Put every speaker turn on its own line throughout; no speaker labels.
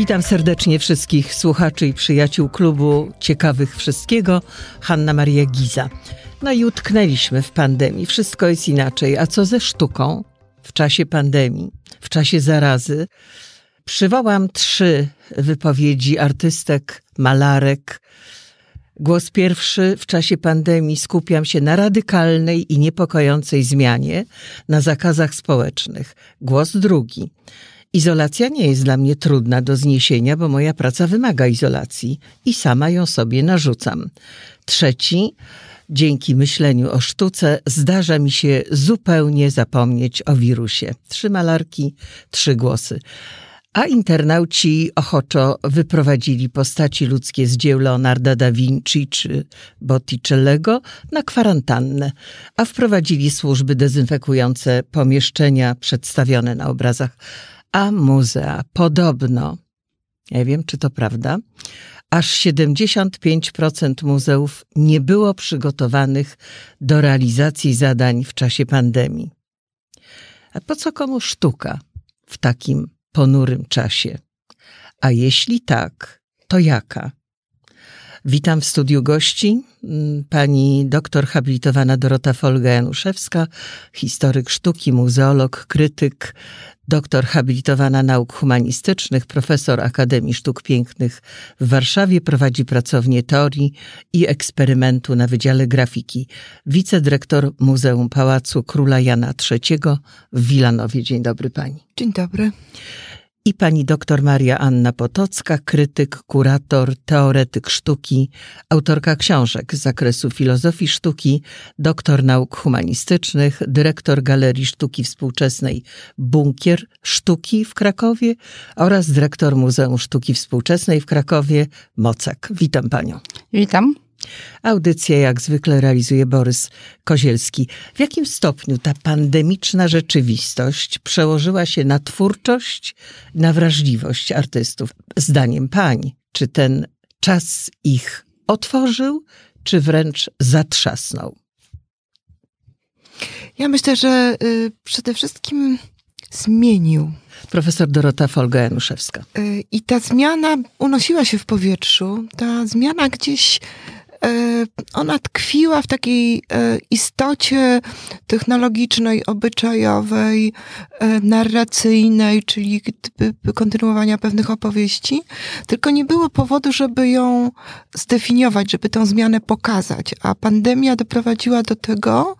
Witam serdecznie wszystkich słuchaczy i przyjaciół klubu Ciekawych Wszystkiego. Hanna Maria Giza. No i utknęliśmy w pandemii. Wszystko jest inaczej. A co ze sztuką w czasie pandemii, w czasie zarazy? Przywołam trzy wypowiedzi artystek, malarek. Głos pierwszy w czasie pandemii skupiam się na radykalnej i niepokojącej zmianie na zakazach społecznych. Głos drugi. Izolacja nie jest dla mnie trudna do zniesienia, bo moja praca wymaga izolacji i sama ją sobie narzucam. Trzeci, dzięki myśleniu o sztuce, zdarza mi się zupełnie zapomnieć o wirusie. Trzy malarki, trzy głosy. A internauci ochoczo wyprowadzili postaci ludzkie z dzieł Leonarda da Vinci czy Botticellego na kwarantannę, a wprowadzili służby dezynfekujące pomieszczenia przedstawione na obrazach a muzea podobno, nie wiem czy to prawda, aż 75% muzeów nie było przygotowanych do realizacji zadań w czasie pandemii. A po co komu sztuka w takim ponurym czasie? A jeśli tak, to jaka? Witam w studiu gości mm, pani doktor habilitowana Dorota Folga-Januszewska, historyk sztuki, muzeolog, krytyk, doktor habilitowana nauk humanistycznych, profesor Akademii Sztuk Pięknych w Warszawie, prowadzi pracownię teorii i eksperymentu na Wydziale Grafiki, wicedyrektor Muzeum Pałacu Króla Jana III w Wilanowie. Dzień dobry pani.
Dzień dobry
i pani dr Maria Anna Potocka, krytyk, kurator, teoretyk sztuki, autorka książek z zakresu filozofii sztuki, doktor nauk humanistycznych, dyrektor Galerii Sztuki Współczesnej Bunkier Sztuki w Krakowie oraz dyrektor Muzeum Sztuki Współczesnej w Krakowie Mocek. Witam panią.
Witam.
Audycję jak zwykle realizuje Borys Kozielski. W jakim stopniu ta pandemiczna rzeczywistość przełożyła się na twórczość, na wrażliwość artystów? Zdaniem pań, czy ten czas ich otworzył, czy wręcz zatrzasnął?
Ja myślę, że y, przede wszystkim zmienił.
Profesor Dorota Folga-Januszewska.
Y, I ta zmiana unosiła się w powietrzu. Ta zmiana gdzieś ona tkwiła w takiej e, istocie technologicznej, obyczajowej, e, narracyjnej, czyli kontynuowania pewnych opowieści, tylko nie było powodu, żeby ją zdefiniować, żeby tę zmianę pokazać. A pandemia doprowadziła do tego,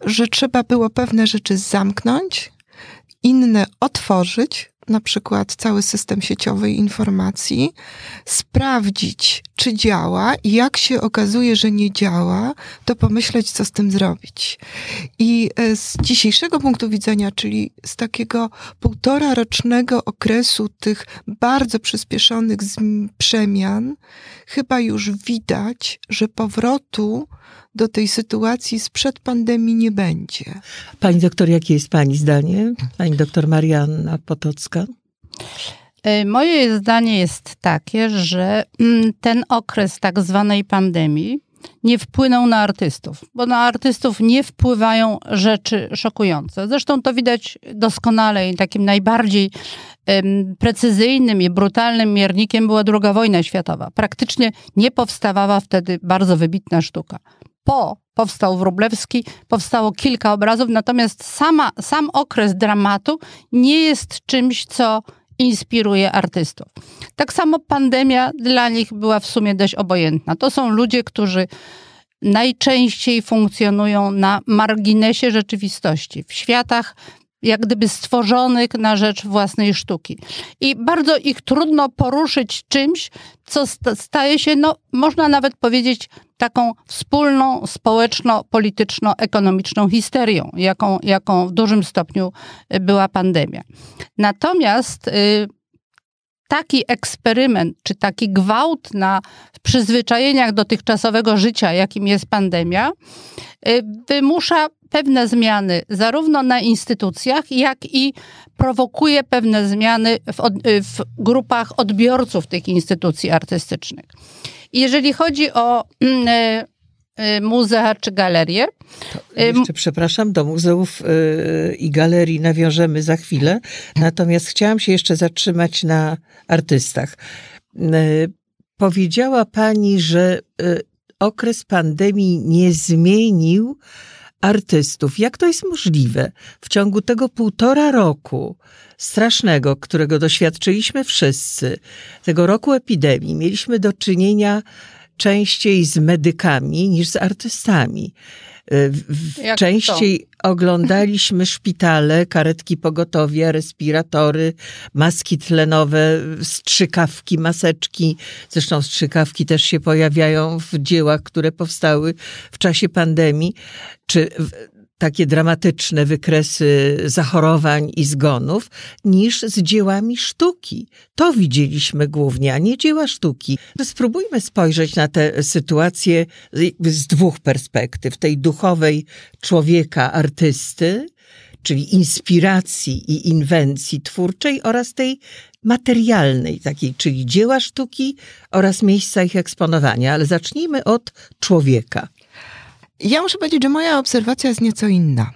że trzeba było pewne rzeczy zamknąć, inne otworzyć, na przykład cały system sieciowy informacji, sprawdzić, czy działa i jak się okazuje, że nie działa, to pomyśleć, co z tym zrobić. I e, z dzisiejszego punktu widzenia, czyli z takiego półtora rocznego okresu tych bardzo przyspieszonych przemian, chyba już widać, że powrotu do tej sytuacji sprzed pandemii nie będzie.
Pani doktor, jakie jest Pani zdanie? Pani doktor Marianna Potocka?
E, moje zdanie jest takie, że mm, ten okres tak zwanej pandemii nie wpłynął na artystów, bo na artystów nie wpływają rzeczy szokujące. Zresztą to widać doskonale i takim najbardziej precyzyjnym i brutalnym miernikiem była II wojna światowa. Praktycznie nie powstawała wtedy bardzo wybitna sztuka po powstał Wróblewski, powstało kilka obrazów, natomiast sama, sam okres dramatu nie jest czymś, co inspiruje artystów. Tak samo pandemia dla nich była w sumie dość obojętna. To są ludzie, którzy najczęściej funkcjonują na marginesie rzeczywistości, w światach jak gdyby stworzonych na rzecz własnej sztuki. I bardzo ich trudno poruszyć czymś, co staje się, no, można nawet powiedzieć, taką wspólną społeczno-polityczno-ekonomiczną histerią, jaką, jaką w dużym stopniu y, była pandemia. Natomiast y, taki eksperyment, czy taki gwałt na przyzwyczajeniach dotychczasowego życia, jakim jest pandemia, y, wymusza pewne zmiany zarówno na instytucjach, jak i prowokuje pewne zmiany w, w grupach odbiorców tych instytucji artystycznych. Jeżeli chodzi o mm, y, y, muzea czy galerie.
Jeszcze przepraszam, do muzeów i galerii nawiążemy za chwilę. Natomiast chciałam się jeszcze zatrzymać na artystach. Powiedziała pani, że okres pandemii nie zmienił artystów. Jak to jest możliwe? W ciągu tego półtora roku strasznego, którego doświadczyliśmy wszyscy, tego roku epidemii, mieliśmy do czynienia częściej z medykami niż z artystami. Jak Częściej to? oglądaliśmy szpitale, karetki pogotowia, respiratory, maski tlenowe, strzykawki, maseczki. Zresztą strzykawki też się pojawiają w dziełach, które powstały w czasie pandemii. Czy takie dramatyczne wykresy zachorowań i zgonów, niż z dziełami sztuki. To widzieliśmy głównie, a nie dzieła sztuki. Spróbujmy spojrzeć na tę sytuację z dwóch perspektyw. Tej duchowej człowieka, artysty, czyli inspiracji i inwencji twórczej oraz tej materialnej, takiej, czyli dzieła sztuki oraz miejsca ich eksponowania. Ale zacznijmy od człowieka.
Ja muszę powiedzieć, że moja obserwacja jest nieco inna.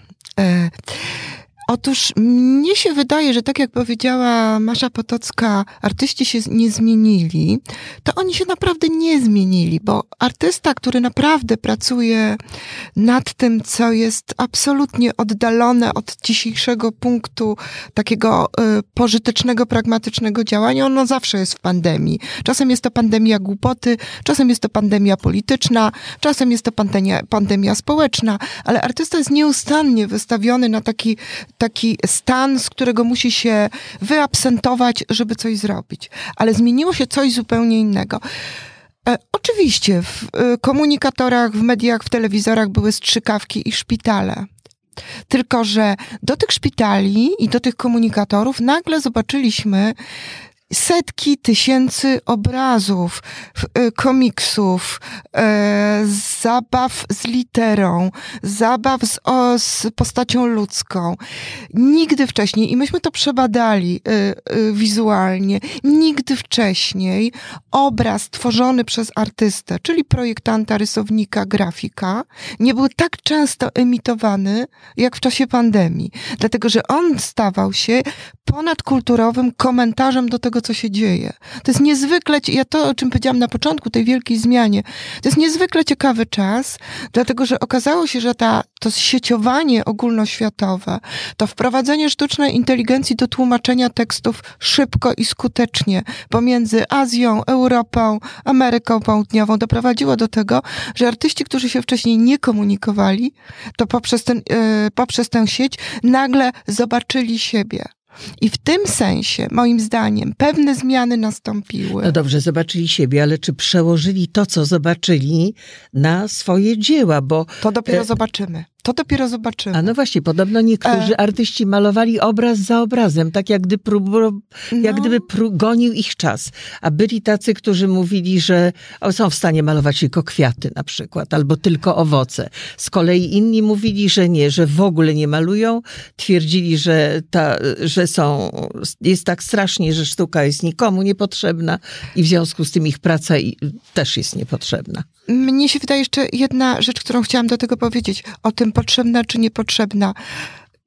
Otóż mnie się wydaje, że tak jak powiedziała Masza Potocka, artyści się nie zmienili, to oni się naprawdę nie zmienili, bo artysta, który naprawdę pracuje nad tym, co jest absolutnie oddalone od dzisiejszego punktu takiego y, pożytecznego, pragmatycznego działania, ono zawsze jest w pandemii. Czasem jest to pandemia głupoty, czasem jest to pandemia polityczna, czasem jest to pandemia, pandemia społeczna, ale artysta jest nieustannie wystawiony na taki taki stan, z którego musi się wyabsentować, żeby coś zrobić. Ale zmieniło się coś zupełnie innego. E, oczywiście w e, komunikatorach, w mediach, w telewizorach były strzykawki i szpitale. Tylko, że do tych szpitali i do tych komunikatorów nagle zobaczyliśmy setki tysięcy obrazów, e, komiksów, e, zabaw z literą, zabaw z, o, z postacią ludzką. Nigdy wcześniej, i myśmy to przebadali e, wizualnie, nigdy wcześniej obraz tworzony przez artystę, czyli projektanta, rysownika, grafika, nie był tak często emitowany jak w czasie pandemii. Dlatego, że on stawał się ponadkulturowym komentarzem do tego, tego, co się dzieje. To jest niezwykle, ja to, o czym powiedziałam na początku, tej wielkiej zmianie, to jest niezwykle ciekawy czas, dlatego, że okazało się, że ta, to sieciowanie ogólnoświatowe, to wprowadzenie sztucznej inteligencji do tłumaczenia tekstów szybko i skutecznie pomiędzy Azją, Europą, Ameryką Południową doprowadziło do tego, że artyści, którzy się wcześniej nie komunikowali, to poprzez, ten, yy, poprzez tę sieć nagle zobaczyli siebie. I w tym sensie, moim zdaniem, pewne zmiany nastąpiły.
No dobrze, zobaczyli siebie, ale czy przełożyli to, co zobaczyli, na swoje dzieła? Bo
to dopiero e... zobaczymy. To dopiero zobaczymy.
A no właśnie, podobno niektórzy e... artyści malowali obraz za obrazem, tak jak gdyby, prób, jak no. gdyby prób, gonił ich czas. A byli tacy, którzy mówili, że są w stanie malować tylko kwiaty na przykład, albo tylko owoce. Z kolei inni mówili, że nie, że w ogóle nie malują. Twierdzili, że, ta, że są, jest tak strasznie, że sztuka jest nikomu niepotrzebna i w związku z tym ich praca też jest niepotrzebna.
Mnie się wydaje jeszcze jedna rzecz, którą chciałam do tego powiedzieć, o tym potrzebna czy niepotrzebna.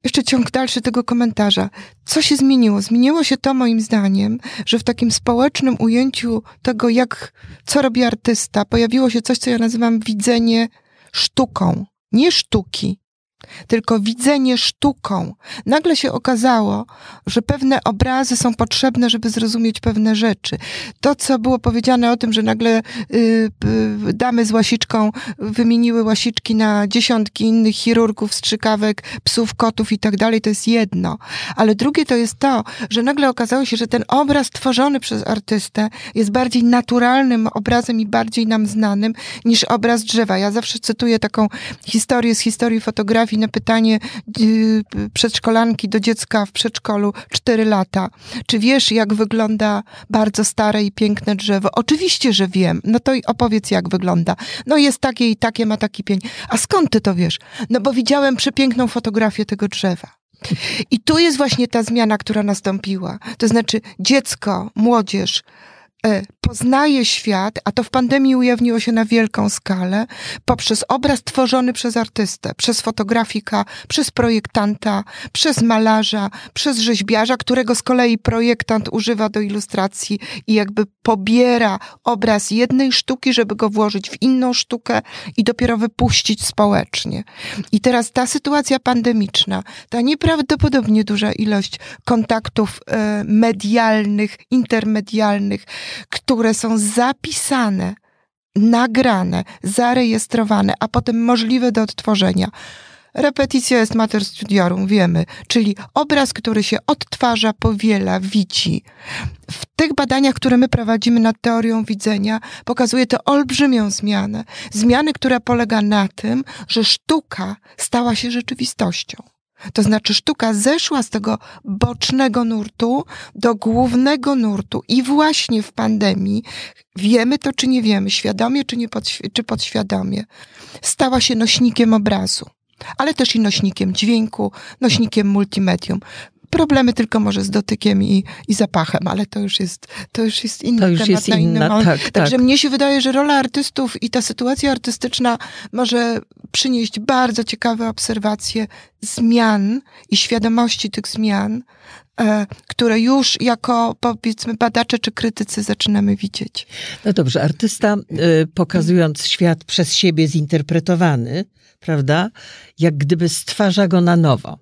Jeszcze ciąg dalszy tego komentarza. Co się zmieniło? Zmieniło się to moim zdaniem, że w takim społecznym ujęciu tego, jak, co robi artysta, pojawiło się coś, co ja nazywam widzenie sztuką. Nie sztuki, tylko widzenie sztuką. Nagle się okazało, że pewne obrazy są potrzebne, żeby zrozumieć pewne rzeczy. To, co było powiedziane o tym, że nagle y, y, damy z łasiczką wymieniły łasiczki na dziesiątki innych chirurgów, strzykawek, psów, kotów i tak dalej, to jest jedno. Ale drugie to jest to, że nagle okazało się, że ten obraz tworzony przez artystę jest bardziej naturalnym obrazem i bardziej nam znanym niż obraz drzewa. Ja zawsze cytuję taką historię z historii fotografii, na pytanie y, przedszkolanki do dziecka w przedszkolu 4 lata. Czy wiesz, jak wygląda bardzo stare i piękne drzewo? Oczywiście, że wiem. No to opowiedz, jak wygląda. No jest takie i takie, ma taki pień. A skąd ty to wiesz? No bo widziałem przepiękną fotografię tego drzewa. I tu jest właśnie ta zmiana, która nastąpiła. To znaczy dziecko, młodzież, e, poznaje świat, a to w pandemii ujawniło się na wielką skalę, poprzez obraz tworzony przez artystę, przez fotografika, przez projektanta, przez malarza, przez rzeźbiarza, którego z kolei projektant używa do ilustracji i jakby pobiera obraz jednej sztuki, żeby go włożyć w inną sztukę i dopiero wypuścić społecznie. I teraz ta sytuacja pandemiczna, ta nieprawdopodobnie duża ilość kontaktów e, medialnych, intermedialnych, które są zapisane, nagrane, zarejestrowane, a potem możliwe do odtworzenia. Repeticja jest mater studiorum, wiemy, czyli obraz, który się odtwarza, powiela, widzi. W tych badaniach, które my prowadzimy nad teorią widzenia, pokazuje to olbrzymią zmianę. Zmianę, która polega na tym, że sztuka stała się rzeczywistością. To znaczy sztuka zeszła z tego bocznego nurtu do głównego nurtu i właśnie w pandemii, wiemy to czy nie wiemy, świadomie czy, nie podświ- czy podświadomie, stała się nośnikiem obrazu, ale też i nośnikiem dźwięku, nośnikiem multimedium. Problemy tylko może z dotykiem i, i zapachem, ale to już jest, to już jest inny
To już
temat
jest
na inny
inna,
moment.
tak,
Także
tak.
mnie się wydaje, że rola artystów i ta sytuacja artystyczna może przynieść bardzo ciekawe obserwacje zmian i świadomości tych zmian, e, które już jako powiedzmy badacze czy krytycy zaczynamy widzieć.
No dobrze, artysta y, pokazując świat przez siebie zinterpretowany, prawda, jak gdyby stwarza go na nowo.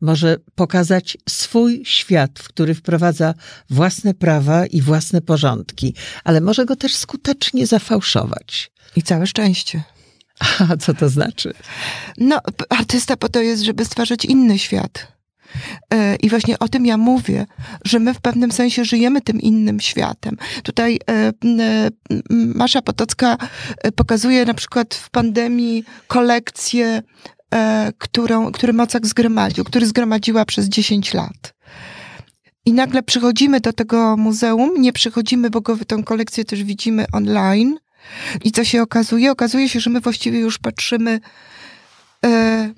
Może pokazać swój świat, w który wprowadza własne prawa i własne porządki, ale może go też skutecznie zafałszować.
I całe szczęście.
A co to znaczy?
No, artysta po to jest, żeby stwarzać inny świat. E, I właśnie o tym ja mówię, że my w pewnym sensie żyjemy tym innym światem. Tutaj e, e, Masza Potocka pokazuje na przykład w pandemii kolekcję, którą, który Mocak zgromadził, który zgromadziła przez 10 lat. I nagle przychodzimy do tego muzeum, nie przychodzimy, bo go, tę kolekcję też widzimy online. I co się okazuje? Okazuje się, że my właściwie już patrzymy e,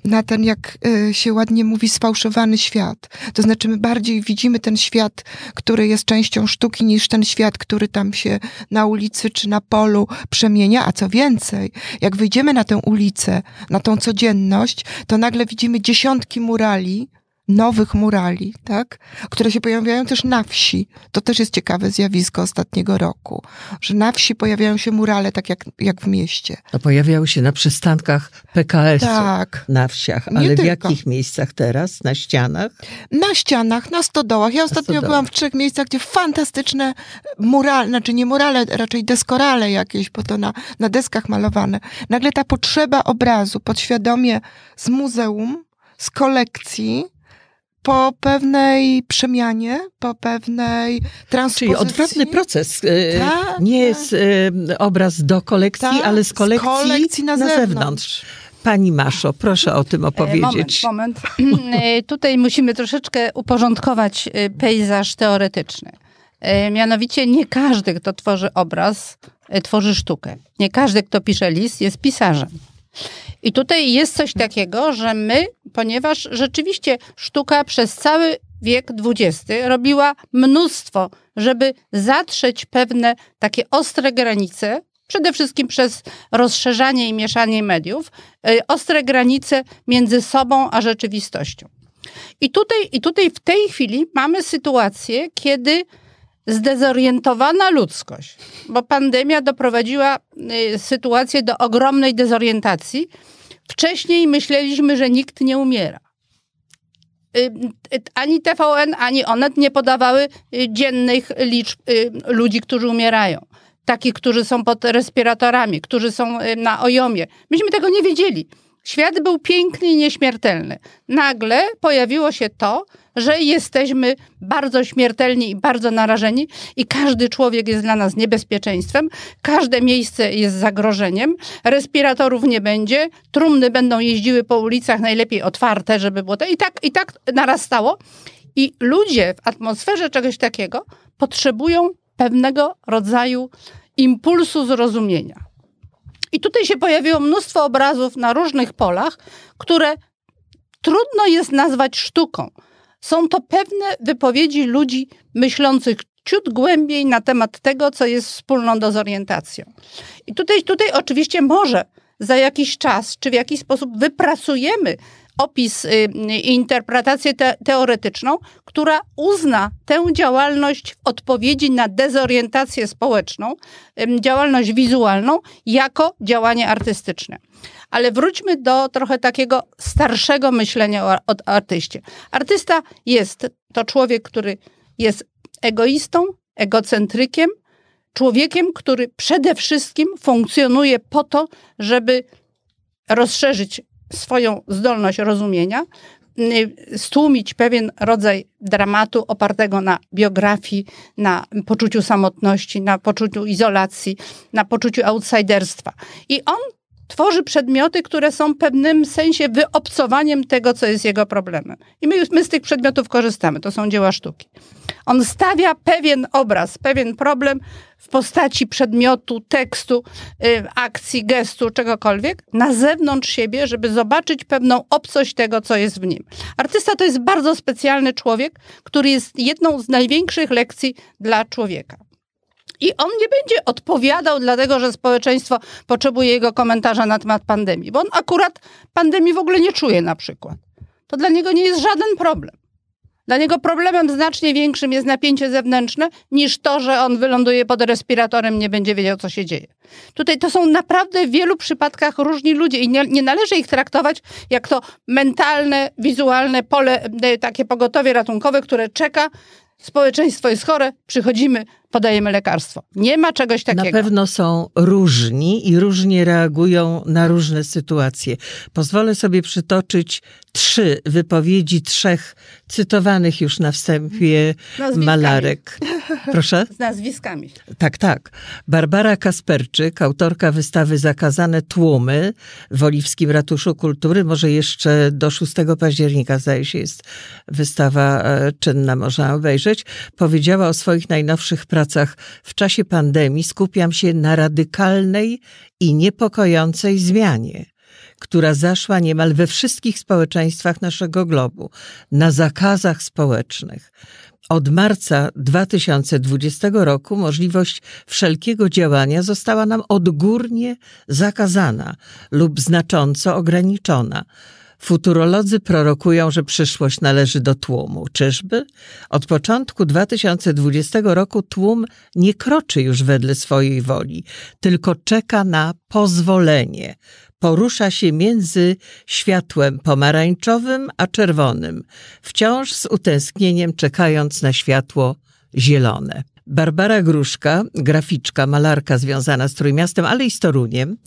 na ten, jak e, się ładnie mówi, sfałszowany świat. To znaczy, my bardziej widzimy ten świat, który jest częścią sztuki, niż ten świat, który tam się na ulicy czy na polu przemienia. A co więcej, jak wyjdziemy na tę ulicę, na tą codzienność, to nagle widzimy dziesiątki murali, nowych murali, tak? Które się pojawiają też na wsi. To też jest ciekawe zjawisko ostatniego roku, że na wsi pojawiają się murale tak jak, jak w mieście.
No, pojawiały się na przystankach PKS-u.
Tak.
Na wsiach,
Nie
ale w
tylko.
jakich miejscach teraz? Na ścianach?
Na ścianach, na stodołach. Ja ostatnio
stodołach.
byłam w trzech miejscach, gdzie fantastyczne murale, znaczy nie murale, raczej deskorale jakieś, bo to na, na deskach malowane. Nagle ta potrzeba obrazu podświadomie z muzeum, z kolekcji, po pewnej przemianie, po pewnej transpozycji.
Czyli odwrotny proces. e,
Tak,
nie jest e, obraz do kolekcji,
Tak,
ale z kolekcji,
z kolekcji na,
zewnątrz.
zewnątrz.
Pani Maszo, proszę o tym
E,
opowiedzieć.
Moment, moment. E, Tutaj musimy troszeczkę uporządkować e, pejzaż teoretyczny. Mianowicie nie każdy, kto tworzy obraz, tworzy sztukę. Nie każdy, kto pisze list, jest pisarzem. I tutaj jest coś takiego, że my, ponieważ rzeczywiście sztuka przez cały wiek XX robiła mnóstwo, żeby zatrzeć pewne takie ostre granice, przede wszystkim przez rozszerzanie i mieszanie mediów, y, ostre granice między sobą a rzeczywistością. I tutaj, I tutaj w tej chwili mamy sytuację, kiedy zdezorientowana ludzkość, bo pandemia doprowadziła y, sytuację do ogromnej dezorientacji. Wcześniej myśleliśmy, że nikt nie umiera. Y, Ani TVN, ani Onet nie podawały y, dziennych liczb ludzi, którzy umierają. Takich, którzy są pod respiratorami, którzy są na ojomie. Myśmy tego nie wiedzieli. Świat był piękny i nieśmiertelny. Nagle pojawiło się to, że jesteśmy bardzo śmiertelni i bardzo narażeni i każdy człowiek jest dla nas niebezpieczeństwem, każde miejsce jest zagrożeniem, respiratorów nie będzie, trumny będą jeździły po ulicach, najlepiej otwarte, żeby było to. I tak, i tak narastało. I ludzie w atmosferze czegoś takiego potrzebują pewnego rodzaju impulsu zrozumienia. I tutaj się pojawiło mnóstwo obrazów na różnych polach, które trudno jest nazwać sztuką. Są to pewne wypowiedzi ludzi myślących ciut głębiej na temat tego, co jest wspólną dezorientacją. I tutaj, tutaj oczywiście może za jakiś czas, czy w jakiś sposób wypracujemy opis y, i interpretację te, teoretyczną, która uzna tę działalność w odpowiedzi na dezorientację społeczną, działalność wizualną, jako działanie artystyczne. Ale wróćmy do trochę takiego starszego myślenia o, o artyście. Artysta jest to człowiek, który jest egoistą, egocentrykiem, człowiekiem, który przede wszystkim funkcjonuje po to, żeby rozszerzyć swoją zdolność rozumienia, y, stłumić pewien rodzaj dramatu opartego na biografii, na poczuciu samotności, na poczuciu izolacji, na poczuciu outsiderstwa. I on tworzy przedmioty, które są w pewnym sensie wyobcowaniem tego, co jest jego problemem. I my, my z tych przedmiotów korzystamy. To są dzieła sztuki. On stawia pewien obraz, pewien problem w postaci przedmiotu, tekstu, y, akcji, gestu, czegokolwiek na zewnątrz siebie, żeby zobaczyć pewną obcość tego, co jest w nim. Artysta to jest bardzo specjalny człowiek, który jest jedną z największych lekcji dla człowieka. I on nie będzie odpowiadał, dlatego że społeczeństwo potrzebuje jego komentarza na temat pandemii, bo on akurat pandemii w ogóle nie czuje na przykład. To dla niego nie jest żaden problem. Dla niego problemem znacznie większym jest napięcie zewnętrzne niż to, że on wyląduje pod respiratorem, nie będzie wiedział, co się dzieje. Tutaj to są naprawdę w wielu przypadkach różni ludzie i nie, nie należy ich traktować jak to mentalne, wizualne pole, e, takie pogotowie ratunkowe, które czeka społeczeństwo jest chore, przychodzimy, podajemy lekarstwo. Nie ma czegoś takiego.
Na pewno są różni i różnie reagują na różne sytuacje. Pozwolę sobie przytoczyć trzy wypowiedzi trzech cytowanych już na wstępie malarek. Proszę?
Z nazwiskami.
Tak, tak. Barbara Kasperczyk, autorka wystawy Zakazane Tłumy w Oliwskim Ratuszu Kultury. Może jeszcze do 6 października, zdaje się, jest wystawa e, czynna, można obejrzeć. Powiedziała o swoich najnowszych pracach pracach w czasie pandemii skupiam się na radykalnej i niepokojącej zmianie, która zaszła niemal we wszystkich społeczeństwach naszego globu, na zakazach społecznych. Od marca 2020 roku możliwość wszelkiego działania została nam odgórnie zakazana lub znacząco ograniczona. Futurolodzy prorokują, że przyszłość należy do tłumu. Czyżby? Od początku 2020 roku tłum nie kroczy już wedle swojej woli, tylko czeka na pozwolenie. Porusza się między światłem pomarańczowym a czerwonym, wciąż z utęsknieniem czekając na światło zielone. Barbara Gruszka, graficzka, malarka związana z Trójmiastem, ale i z Toruniem,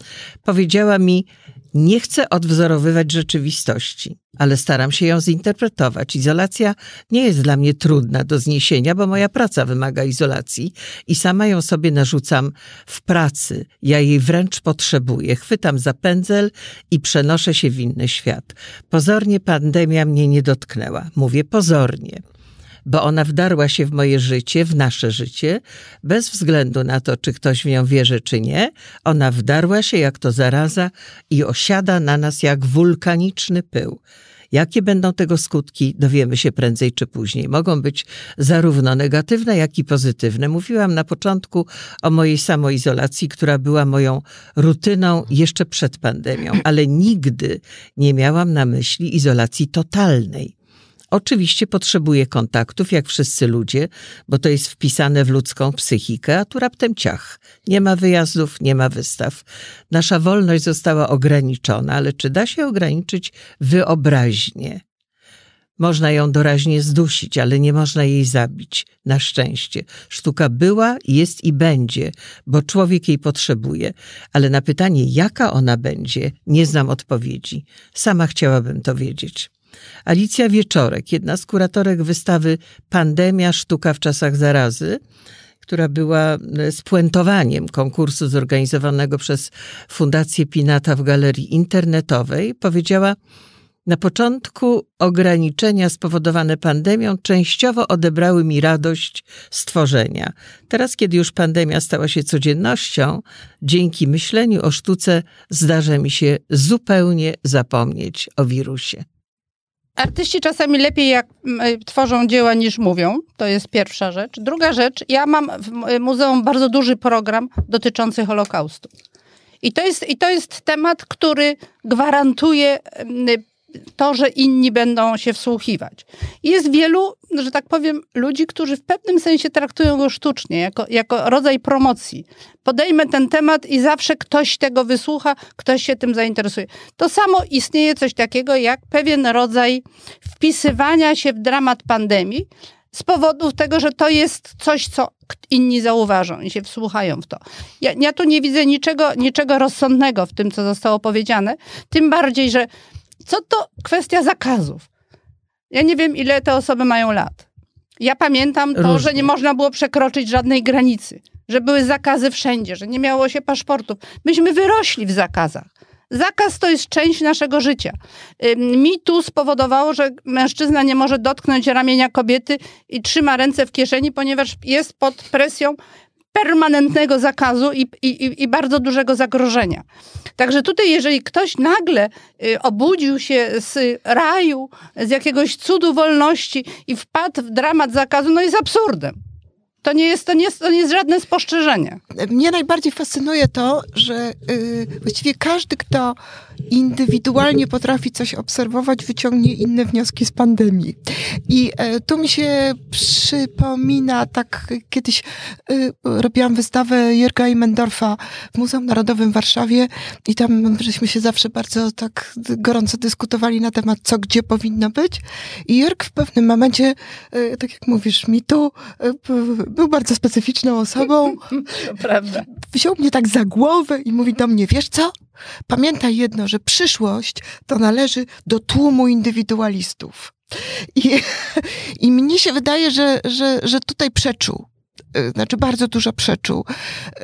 powiedziała mi, nie chcę odwzorowywać rzeczywistości, ale staram się ją zinterpretować. Izolacja nie jest dla mnie trudna do zniesienia, bo moja praca wymaga izolacji i sama ją sobie narzucam w pracy. Ja jej wręcz potrzebuję. Chwytam za pędzel i przenoszę się w inny świat. Pozornie pandemia mnie nie dotknęła. Mówię pozornie bo ona wdarła się w moje życie, w nasze życie, bez względu na to, czy ktoś w nią wierzy, czy nie. Ona wdarła się jak to zaraza i osiada na nas jak wulkaniczny pył. Jakie będą tego skutki, dowiemy się prędzej czy później. Mogą być zarówno negatywne, jak i pozytywne. Mówiłam na początku o mojej samoizolacji, która była moją rutyną jeszcze przed pandemią, ale nigdy nie miałam na myśli izolacji totalnej. Oczywiście potrzebuje kontaktów, jak wszyscy ludzie, bo to jest wpisane w ludzką psychikę, a tu raptem ciach. Nie ma wyjazdów, nie ma wystaw. Nasza wolność została ograniczona, ale czy da się ograniczyć wyobraźnię? Można ją doraźnie zdusić, ale nie można jej zabić. Na szczęście. Sztuka była, jest i będzie, bo człowiek jej potrzebuje. Ale na pytanie, jaka ona będzie, nie znam odpowiedzi. Sama chciałabym to wiedzieć. Alicja Wieczorek, jedna z kuratorek wystawy Pandemia Sztuka w czasach zarazy, która była e, spuentowaniem konkursu zorganizowanego przez Fundację Pinata w galerii internetowej, powiedziała, na początku ograniczenia spowodowane pandemią częściowo odebrały mi radość stworzenia. Teraz, kiedy już pandemia stała się codziennością, dzięki myśleniu o sztuce zdarza mi się zupełnie zapomnieć o wirusie.
Artyści czasami lepiej jak tworzą dzieła niż mówią. To jest pierwsza rzecz. Druga rzecz, ja mam w muzeum bardzo duży program dotyczący Holokaustu. I to jest, i to jest temat, który gwarantuje to, że inni będą się wsłuchiwać. Jest wielu, że tak powiem, ludzi, którzy w pewnym sensie traktują go sztucznie, jako, jako rodzaj promocji. Podejmę ten temat i zawsze ktoś tego wysłucha, ktoś się tym zainteresuje. To samo istnieje coś takiego jak pewien rodzaj wpisywania się w dramat pandemii, z powodu tego, że to jest coś, co inni zauważą i się wsłuchają w to. Ja, ja tu nie widzę niczego, niczego rozsądnego w tym, co zostało powiedziane, tym bardziej, że co to kwestia zakazów? Ja nie wiem, ile te osoby mają lat. Ja pamiętam to, Różnie. że nie można było przekroczyć żadnej granicy, że były zakazy wszędzie, że nie miało się paszportów. Myśmy wyrośli w zakazach. Zakaz to jest część naszego życia. Mi tu spowodowało, że mężczyzna nie może dotknąć ramienia kobiety i trzyma ręce w kieszeni, ponieważ jest pod presją permanentnego zakazu i, i, i bardzo dużego zagrożenia. Także tutaj, jeżeli ktoś nagle y, obudził się z raju, z jakiegoś cudu wolności i wpadł w dramat zakazu, no jest absurdem. To nie jest, to nie jest, to nie jest żadne spostrzeżenie.
Mnie najbardziej fascynuje to, że yy, właściwie każdy, kto indywidualnie potrafi coś obserwować, wyciągnie inne wnioski z pandemii. I yy, tu mi się przypomina, tak kiedyś yy, robiłam wystawę Jurga Imendorfa w Muzeum Narodowym w Warszawie i tam żeśmy się zawsze bardzo tak gorąco dyskutowali na temat, co gdzie powinno być. I Jurg w pewnym momencie, y, tak jak mówisz, mi tu y, był bardzo specyficzną osobą.
To prawda.
Wziął mnie tak za głowę i mówi do mnie, wiesz co? Pamiętaj jedno, że przyszłość to należy do tłumu indywidualistów. I, i mnie się wydaje, że, że, że tutaj przeczuł. Y, znaczy bardzo dużo przeczuł.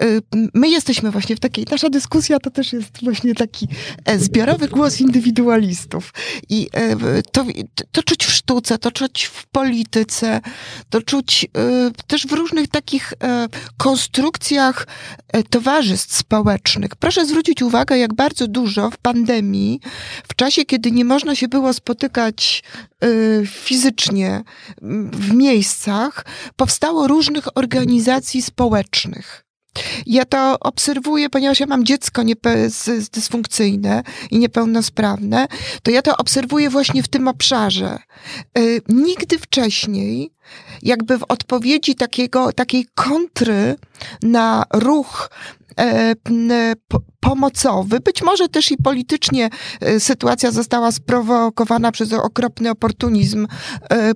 Y, my jesteśmy właśnie w takiej, nasza dyskusja to też jest właśnie taki e, zbiorowy głos indywidualistów. I e, to, to czuć w sztuce, to czuć w polityce, to czuć e, też w różnych takich konstrukcjach towarzystw społecznych. Proszę zwrócić uwagę, jak bardzo dużo w pandemii, w czasie, kiedy nie można się było spotykać fizycznie w miejscach, powstało różnych organizacji społecznych. Ja to obserwuję, ponieważ ja mam dziecko dysfunkcyjne i niepełnosprawne, to ja to obserwuję właśnie w tym obszarze. Y, nigdy wcześniej, jakby w odpowiedzi takiego, takiej kontry na ruch pomocowy. Być może też i politycznie e, sytuacja została sprowokowana przez okropny oportunizm e,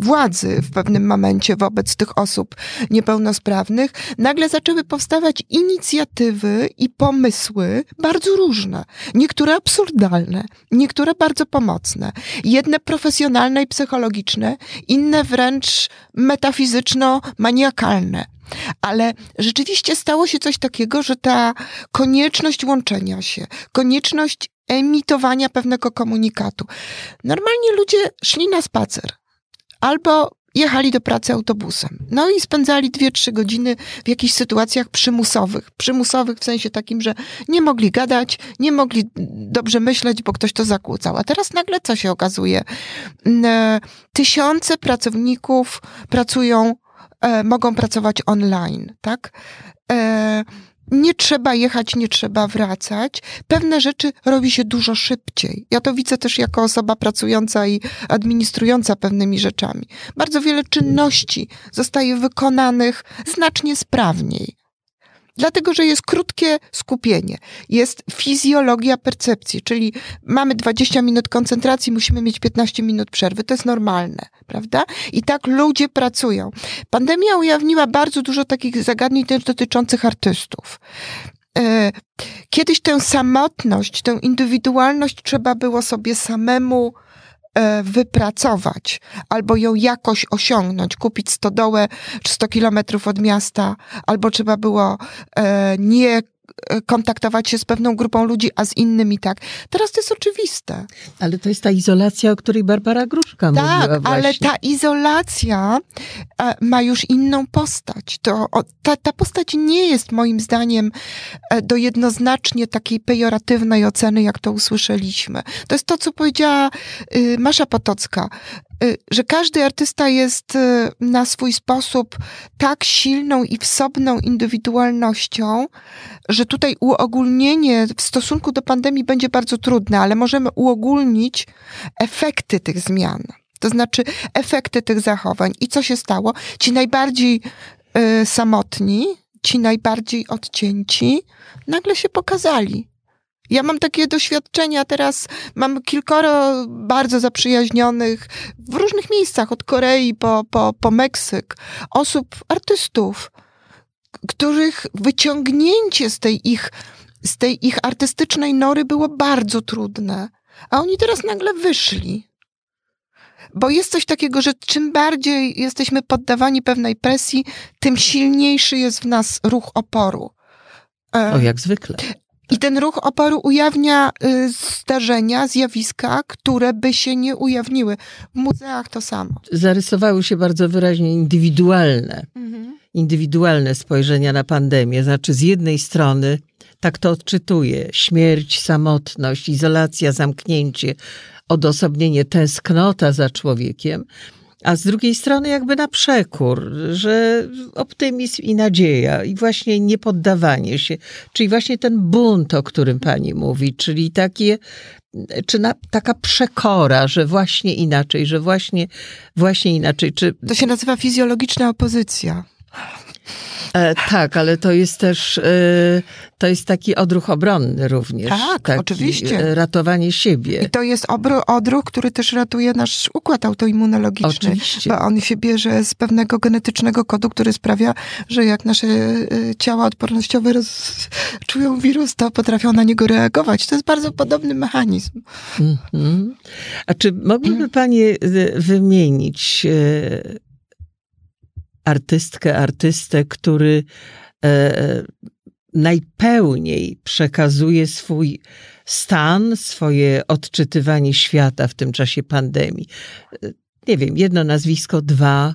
władzy w pewnym momencie wobec tych osób niepełnosprawnych. Nagle zaczęły powstawać inicjatywy i pomysły bardzo różne. Niektóre absurdalne, niektóre bardzo pomocne. Jedne profesjonalne i psychologiczne, inne wręcz metafizyczno-maniakalne. Ale rzeczywiście stało się coś takiego, że ta konieczność łączenia się, konieczność emitowania pewnego komunikatu. Normalnie ludzie szli na spacer albo jechali do pracy autobusem. No i spędzali dwie, trzy godziny w jakichś sytuacjach przymusowych. Przymusowych w sensie takim, że nie mogli gadać, nie mogli dobrze myśleć, bo ktoś to zakłócał. A teraz nagle co się okazuje? Tysiące pracowników pracują e, mogą pracować online, tak? E, nie trzeba jechać, nie trzeba wracać. Pewne rzeczy robi się dużo szybciej. Ja to widzę też jako osoba pracująca i administrująca pewnymi rzeczami. Bardzo wiele czynności zostaje wykonanych znacznie sprawniej. Dlatego, że jest krótkie skupienie, jest fizjologia percepcji, czyli mamy 20 minut koncentracji, musimy mieć 15 minut przerwy. To jest normalne, prawda? I tak ludzie pracują. Pandemia ujawniła bardzo dużo takich zagadnień też dotyczących artystów. E, kiedyś tę samotność, tę indywidualność trzeba było sobie samemu wypracować albo ją jakoś osiągnąć, kupić stodołę 100 kilometrów od miasta, albo trzeba było e, nie e, kontaktować się z pewną grupą ludzi, a z innymi tak. Teraz to jest oczywiste.
Ale to jest ta izolacja, o której Barbara Gruszka
tak,
mówiła
Tak, ale ta izolacja e, ma już inną postać. To, ta, ta postać nie jest moim zdaniem e, do jednoznacznie takiej pejoratywnej oceny, jak to usłyszeliśmy. To jest to, co powiedziała y, Masza Potocka, że każdy artysta jest y, na swój sposób tak silną i wsobną indywidualnością, że tutaj uogólnienie w stosunku do pandemii będzie bardzo trudne, ale możemy uogólnić efekty tych zmian. To znaczy efekty tych zachowań. I co się stało? Ci najbardziej y, samotni, ci najbardziej odcięci, nagle się pokazali. Ja mam takie doświadczenia teraz, mam kilkoro bardzo zaprzyjaźnionych w różnych miejscach, od Korei po, po, po Meksyk, osób, artystów, których wyciągnięcie z tej ich, z tej ich artystycznej nory było bardzo trudne. A oni teraz nagle wyszli. Bo jest coś takiego, że czym bardziej jesteśmy poddawani pewnej presji, tym silniejszy jest w nas ruch oporu. E,
O, jak zwykle.
I ten ruch oporu ujawnia y, zdarzenia, zjawiska, które by się nie ujawniły. W muzeach to samo.
Zarysowały się bardzo wyraźnie indywidualne, indywidualne spojrzenia na pandemię. Znaczy, z jednej strony, tak to odczytuję, śmierć, samotność, izolacja, zamknięcie, odosobnienie, tęsknota za człowiekiem, a z drugiej strony jakby na przekór, że optymizm i nadzieja i właśnie niepoddawanie się, czyli właśnie ten bunt, o którym pani mówi, czyli takie, czy na, taka przekora, że właśnie inaczej, że właśnie, właśnie inaczej. Czy,
To się nazywa fizjologiczna opozycja.
E, tak, ale to jest też, e, to jest taki odruch obronny również.
Tak,
taki,
oczywiście.
e, Ratowanie siebie.
I to jest obro, odruch, który też ratuje nasz układ autoimmunologiczny.
Oczywiście.
Bo on się bierze z pewnego genetycznego kodu, który sprawia, że jak nasze y, ciała odpornościowe roz, czują wirus, to potrafią na niego reagować. To jest bardzo podobny mechanizm.
Mhm. A czy mogliby Panie e, wymienić e, artystkę, artystę, który e, najpełniej przekazuje swój stan, swoje odczytywanie świata w tym czasie pandemii? E, Nie wiem, jedno nazwisko, dwa,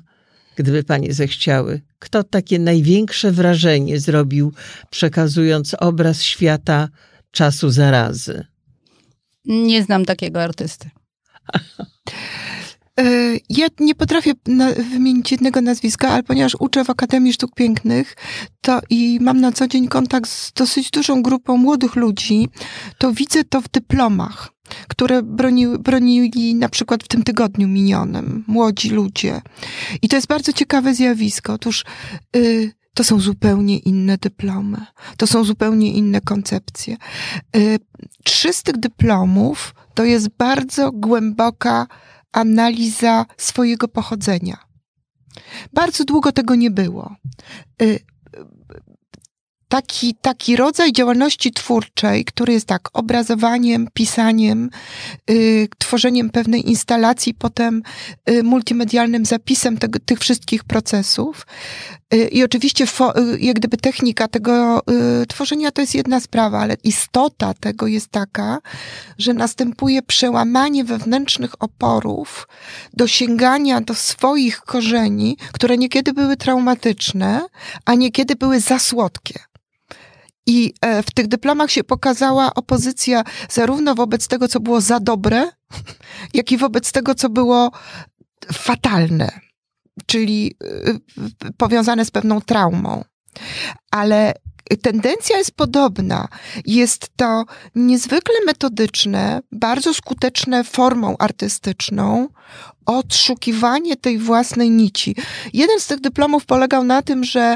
gdyby Panie zechciały. Kto takie największe wrażenie zrobił, przekazując obraz świata czasu zarazy?
Nie znam takiego artysty.
Y, Ja nie potrafię wymienić jednego nazwiska, ale ponieważ uczę w Akademii Sztuk Pięknych to i mam na co dzień kontakt z dosyć dużą grupą młodych ludzi, to widzę to w dyplomach, które broniły, bronili na przykład w tym tygodniu minionym. Młodzi ludzie. I to jest bardzo ciekawe zjawisko. Otóż y, to są zupełnie inne dyplomy. To są zupełnie inne koncepcje. Y, trzy z tych dyplomów to jest bardzo głęboka analiza swojego pochodzenia. Bardzo długo tego nie było. Y, Taki, taki rodzaj działalności twórczej, który jest tak obrazowaniem, pisaniem, y, tworzeniem pewnej instalacji, potem y, multimedialnym zapisem tych wszystkich procesów. Y, I oczywiście y, jak gdyby technika tego y, tworzenia to jest jedna sprawa, ale istota tego jest taka, że następuje przełamanie wewnętrznych oporów do sięgania do swoich korzeni, które niekiedy były traumatyczne, a niekiedy były za słodkie. I e, w tych dyplomach się pokazała opozycja zarówno wobec tego, co było za dobre, jak i wobec tego, co było fatalne, czyli y, powiązane z pewną traumą. Ale tendencja jest podobna. Jest to niezwykle metodyczne, bardzo skuteczne formą artystyczną odszukiwanie tej własnej nici. Jeden z tych dyplomów polegał na tym, że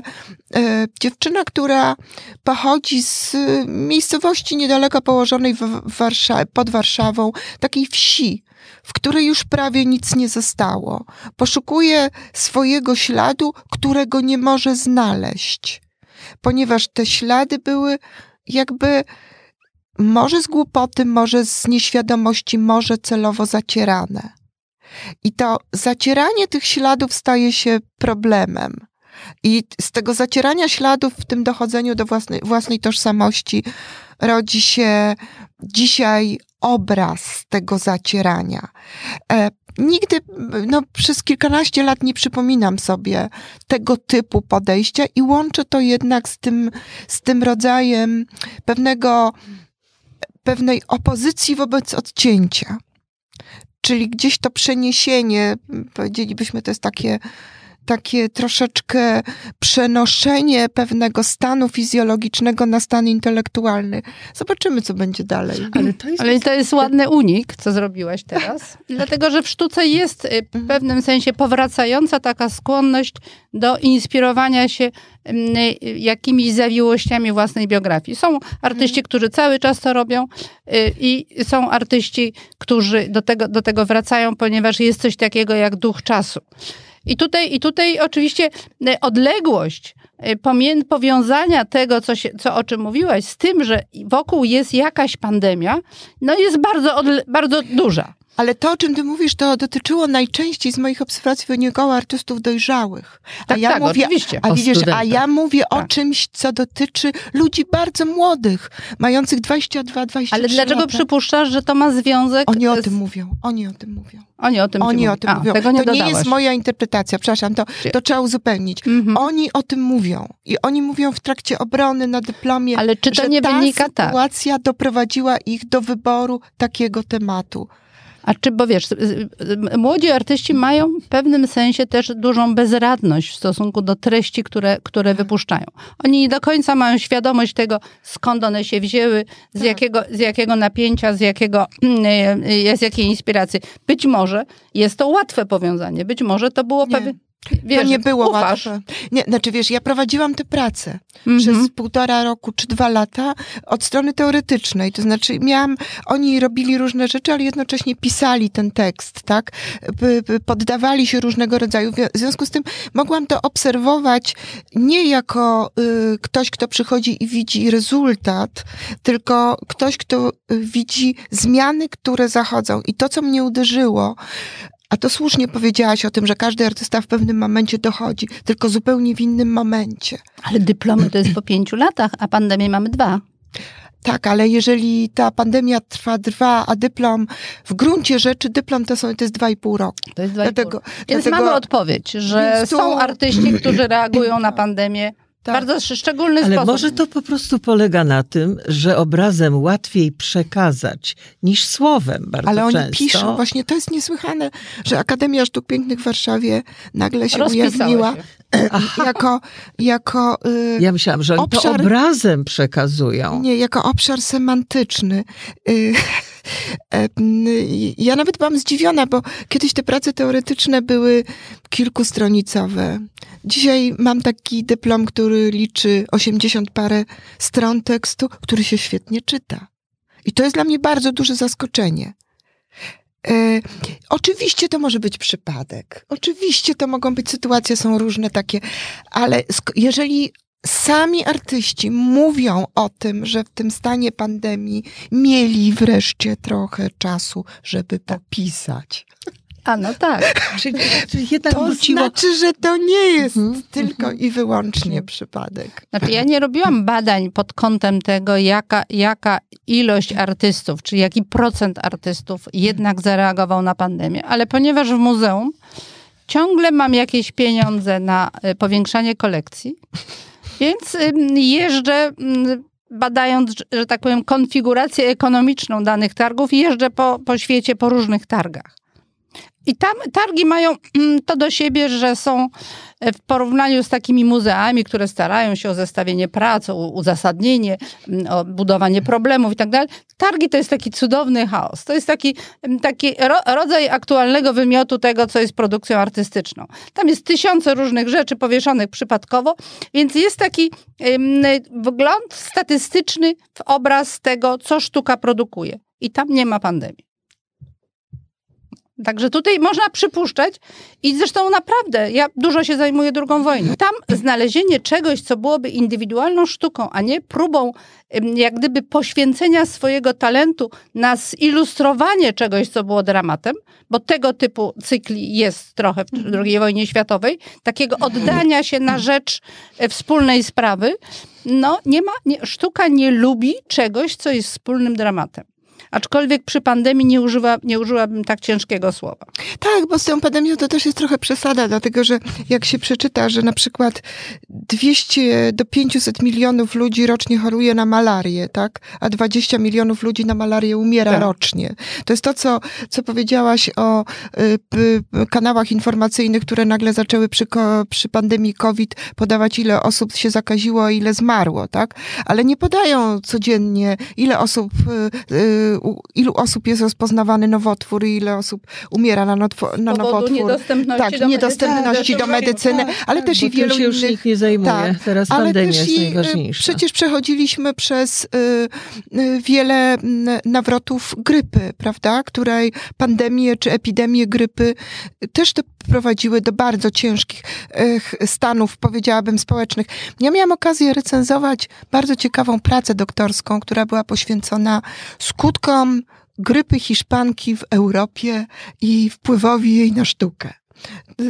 e, dziewczyna, która pochodzi z miejscowości niedaleko położonej w Warsza- pod Warszawą, takiej wsi, w której już prawie nic nie zostało, poszukuje swojego śladu, którego nie może znaleźć ponieważ te ślady były jakby może z głupoty, może z nieświadomości, może celowo zacierane. I to zacieranie tych śladów staje się problemem. I z tego zacierania śladów w tym dochodzeniu do własnej, własnej tożsamości rodzi się dzisiaj obraz tego zacierania. E, nigdy, no, przez kilkanaście lat nie przypominam sobie tego typu podejścia i łączę to jednak z tym, z tym rodzajem pewnego, pewnej opozycji wobec odcięcia. Czyli gdzieś to przeniesienie, powiedzielibyśmy, to jest takie takie troszeczkę przenoszenie pewnego stanu fizjologicznego na stan intelektualny. Zobaczymy, co będzie dalej.
Ale to jest, Ale to jest ładny unik, co zrobiłaś teraz. Dlatego, że w sztuce jest y, w mhm. pewnym sensie powracająca taka skłonność do inspirowania się mm, y, jakimiś zawiłościami własnej biografii. Są artyści, mhm. którzy cały czas to robią y, i są artyści, którzy do tego, do tego wracają, ponieważ jest coś takiego jak duch czasu. I tutaj, i tutaj oczywiście e, odległość e, powiązania tego, co, się, co o czym mówiłaś, z tym, że wokół jest jakaś pandemia, no jest bardzo, bardzo duża.
Ale to, o czym ty mówisz, to dotyczyło najczęściej z moich obserwacji wynikało artystów dojrzałych.
A tak, ja tak, mówię, oczywiście.
A, widzisz, a ja mówię tak. o czymś, co dotyczy ludzi bardzo młodych, mających 22, 23
Ale dlaczego
lata.
przypuszczasz, że to ma związek
Oni o tym mówią. Oni o tym mówią.
Oni o tym,
Oni o tym
a,
mówią.
Tego nie
to nie jest moja interpretacja, przepraszam, to, to trzeba uzupełnić. Mhm. Oni o tym mówią. I oni mówią w trakcie obrony na dyplomie,
Ale czy to
że
nie
ta
wynika
tak? sytuacja doprowadziła ich do wyboru takiego tematu.
A czy, bo wiesz, młodzi artyści mają w pewnym sensie też dużą bezradność w stosunku do treści, które, które tak. wypuszczają. Oni nie do końca mają świadomość tego, skąd one się wzięły, z, tak. jakiego, z jakiego napięcia, z, jakiego, z jakiej inspiracji. Być może jest to łatwe powiązanie, być może to było pewne
Wiesz, to nie było ufasz. łatwe. Nie, znaczy wiesz, ja prowadziłam tę pracę mm -hmm. przez półtora roku czy dwa lata od strony teoretycznej. To znaczy miałam, oni robili różne rzeczy, ale jednocześnie pisali ten tekst, tak? Poddawali się różnego rodzaju. W związku z tym mogłam to obserwować nie jako y, ktoś, kto przychodzi i widzi rezultat, tylko ktoś, kto y, widzi zmiany, które zachodzą. I to, co mnie uderzyło, a to słusznie powiedziałaś o tym, że każdy artysta w pewnym momencie dochodzi, tylko zupełnie w innym momencie.
Ale dyplomy to jest po pięciu latach, a pandemię mamy dwa.
Tak, ale jeżeli ta pandemia trwa dwa, a dyplom, w gruncie rzeczy dyplom to, są, to jest dwa i pół roku.
To jest dwa i pół. Więc dlatego, mamy odpowiedź, że tu... są artyści, którzy reagują na pandemię tak. bardzo szczególny
Ale
sposób.
może to po prostu polega na tym, że obrazem łatwiej przekazać niż słowem bardzo
Ale
często.
oni piszą, właśnie to jest niesłychane, że Akademia Sztuk Pięknych w Warszawie nagle się ujawniła się. jako, jako
y, Ja myślałam, że oni obszar, to obrazem przekazują.
Nie, jako obszar semantyczny. Y, ja nawet byłam zdziwiona, bo kiedyś te prace teoretyczne były kilkustronicowe. Dzisiaj mam taki dyplom, który liczy 80 parę stron tekstu, który się świetnie czyta. I to jest dla mnie bardzo duże zaskoczenie. E, oczywiście to może być przypadek. Oczywiście to mogą być sytuacje, są różne takie, ale jeżeli sami artyści mówią o tym, że w tym stanie pandemii mieli wreszcie trochę czasu, żeby popisać.
A no tak.
czyli, czyli jednak
to
wróciło...
znaczy, że to nie jest mm -hmm. tylko i wyłącznie przypadek.
Znaczy ja nie robiłam badań pod kątem tego, jaka, jaka ilość artystów, czy jaki procent artystów jednak zareagował na pandemię, ale ponieważ w muzeum ciągle mam jakieś pieniądze na y, powiększanie kolekcji, więc jeżdżę badając, że tak powiem, konfigurację ekonomiczną danych targów, jeżdżę po, po świecie po różnych targach. I tam targi mają mm, to do siebie, że są e, w porównaniu z takimi muzeami, które starają się o zestawienie prac, o uzasadnienie, mm, o budowanie problemów i tak dalej. Targi to jest taki cudowny chaos. To jest taki, mm, taki rodzaj aktualnego wymiotu tego, co jest produkcją artystyczną. Tam jest tysiące różnych rzeczy powieszonych przypadkowo, więc jest taki wgląd statystyczny w obraz tego, co sztuka produkuje. I tam nie ma pandemii. Także tutaj można przypuszczać i zresztą naprawdę, ja dużo się zajmuję drugą wojną. Tam znalezienie czegoś, co byłoby indywidualną sztuką, a nie próbą jak gdyby poświęcenia swojego talentu na zilustrowanie czegoś, co było dramatem, bo tego typu cykli jest trochę w II wojnie światowej, takiego oddania się na rzecz e, wspólnej sprawy, no nie ma, nie, sztuka nie lubi czegoś, co jest wspólnym dramatem. Aczkolwiek przy pandemii nie, używa, nie użyłabym tak ciężkiego słowa.
Tak, bo z tą pandemią to też jest trochę przesada, dlatego że jak się przeczyta, że na przykład 200 do 500 milionów ludzi rocznie choruje na malarię, tak? A 20 milionów ludzi na malarię umiera tak. rocznie. To jest to, co, co powiedziałaś o y, kanałach informacyjnych, które nagle zaczęły przy, przy pandemii COVID podawać, ile osób się zakaziło, ile zmarło, tak? Ale nie podają codziennie, ile osób y, y, ilu osób jest rozpoznawany nowotwór i ile osób umiera na, notwo, na nowotwór.
niedostępności
tak, do niedostępności do medycyny, tak, ale też i wielu
się już
innych...
nikt nie zajmuje. Tak, Teraz ale pandemia jest y, najważniejsza.
Przecież przechodziliśmy przez y, y, wiele y, nawrotów grypy, prawda? Której pandemie czy epidemie grypy też doprowadziły do bardzo ciężkich y, stanów, powiedziałabym, społecznych. Ja miałam okazję recenzować bardzo ciekawą pracę doktorską, która była poświęcona skutkom skutkom grypy hiszpanki w Europie i wpływowi jej na sztukę.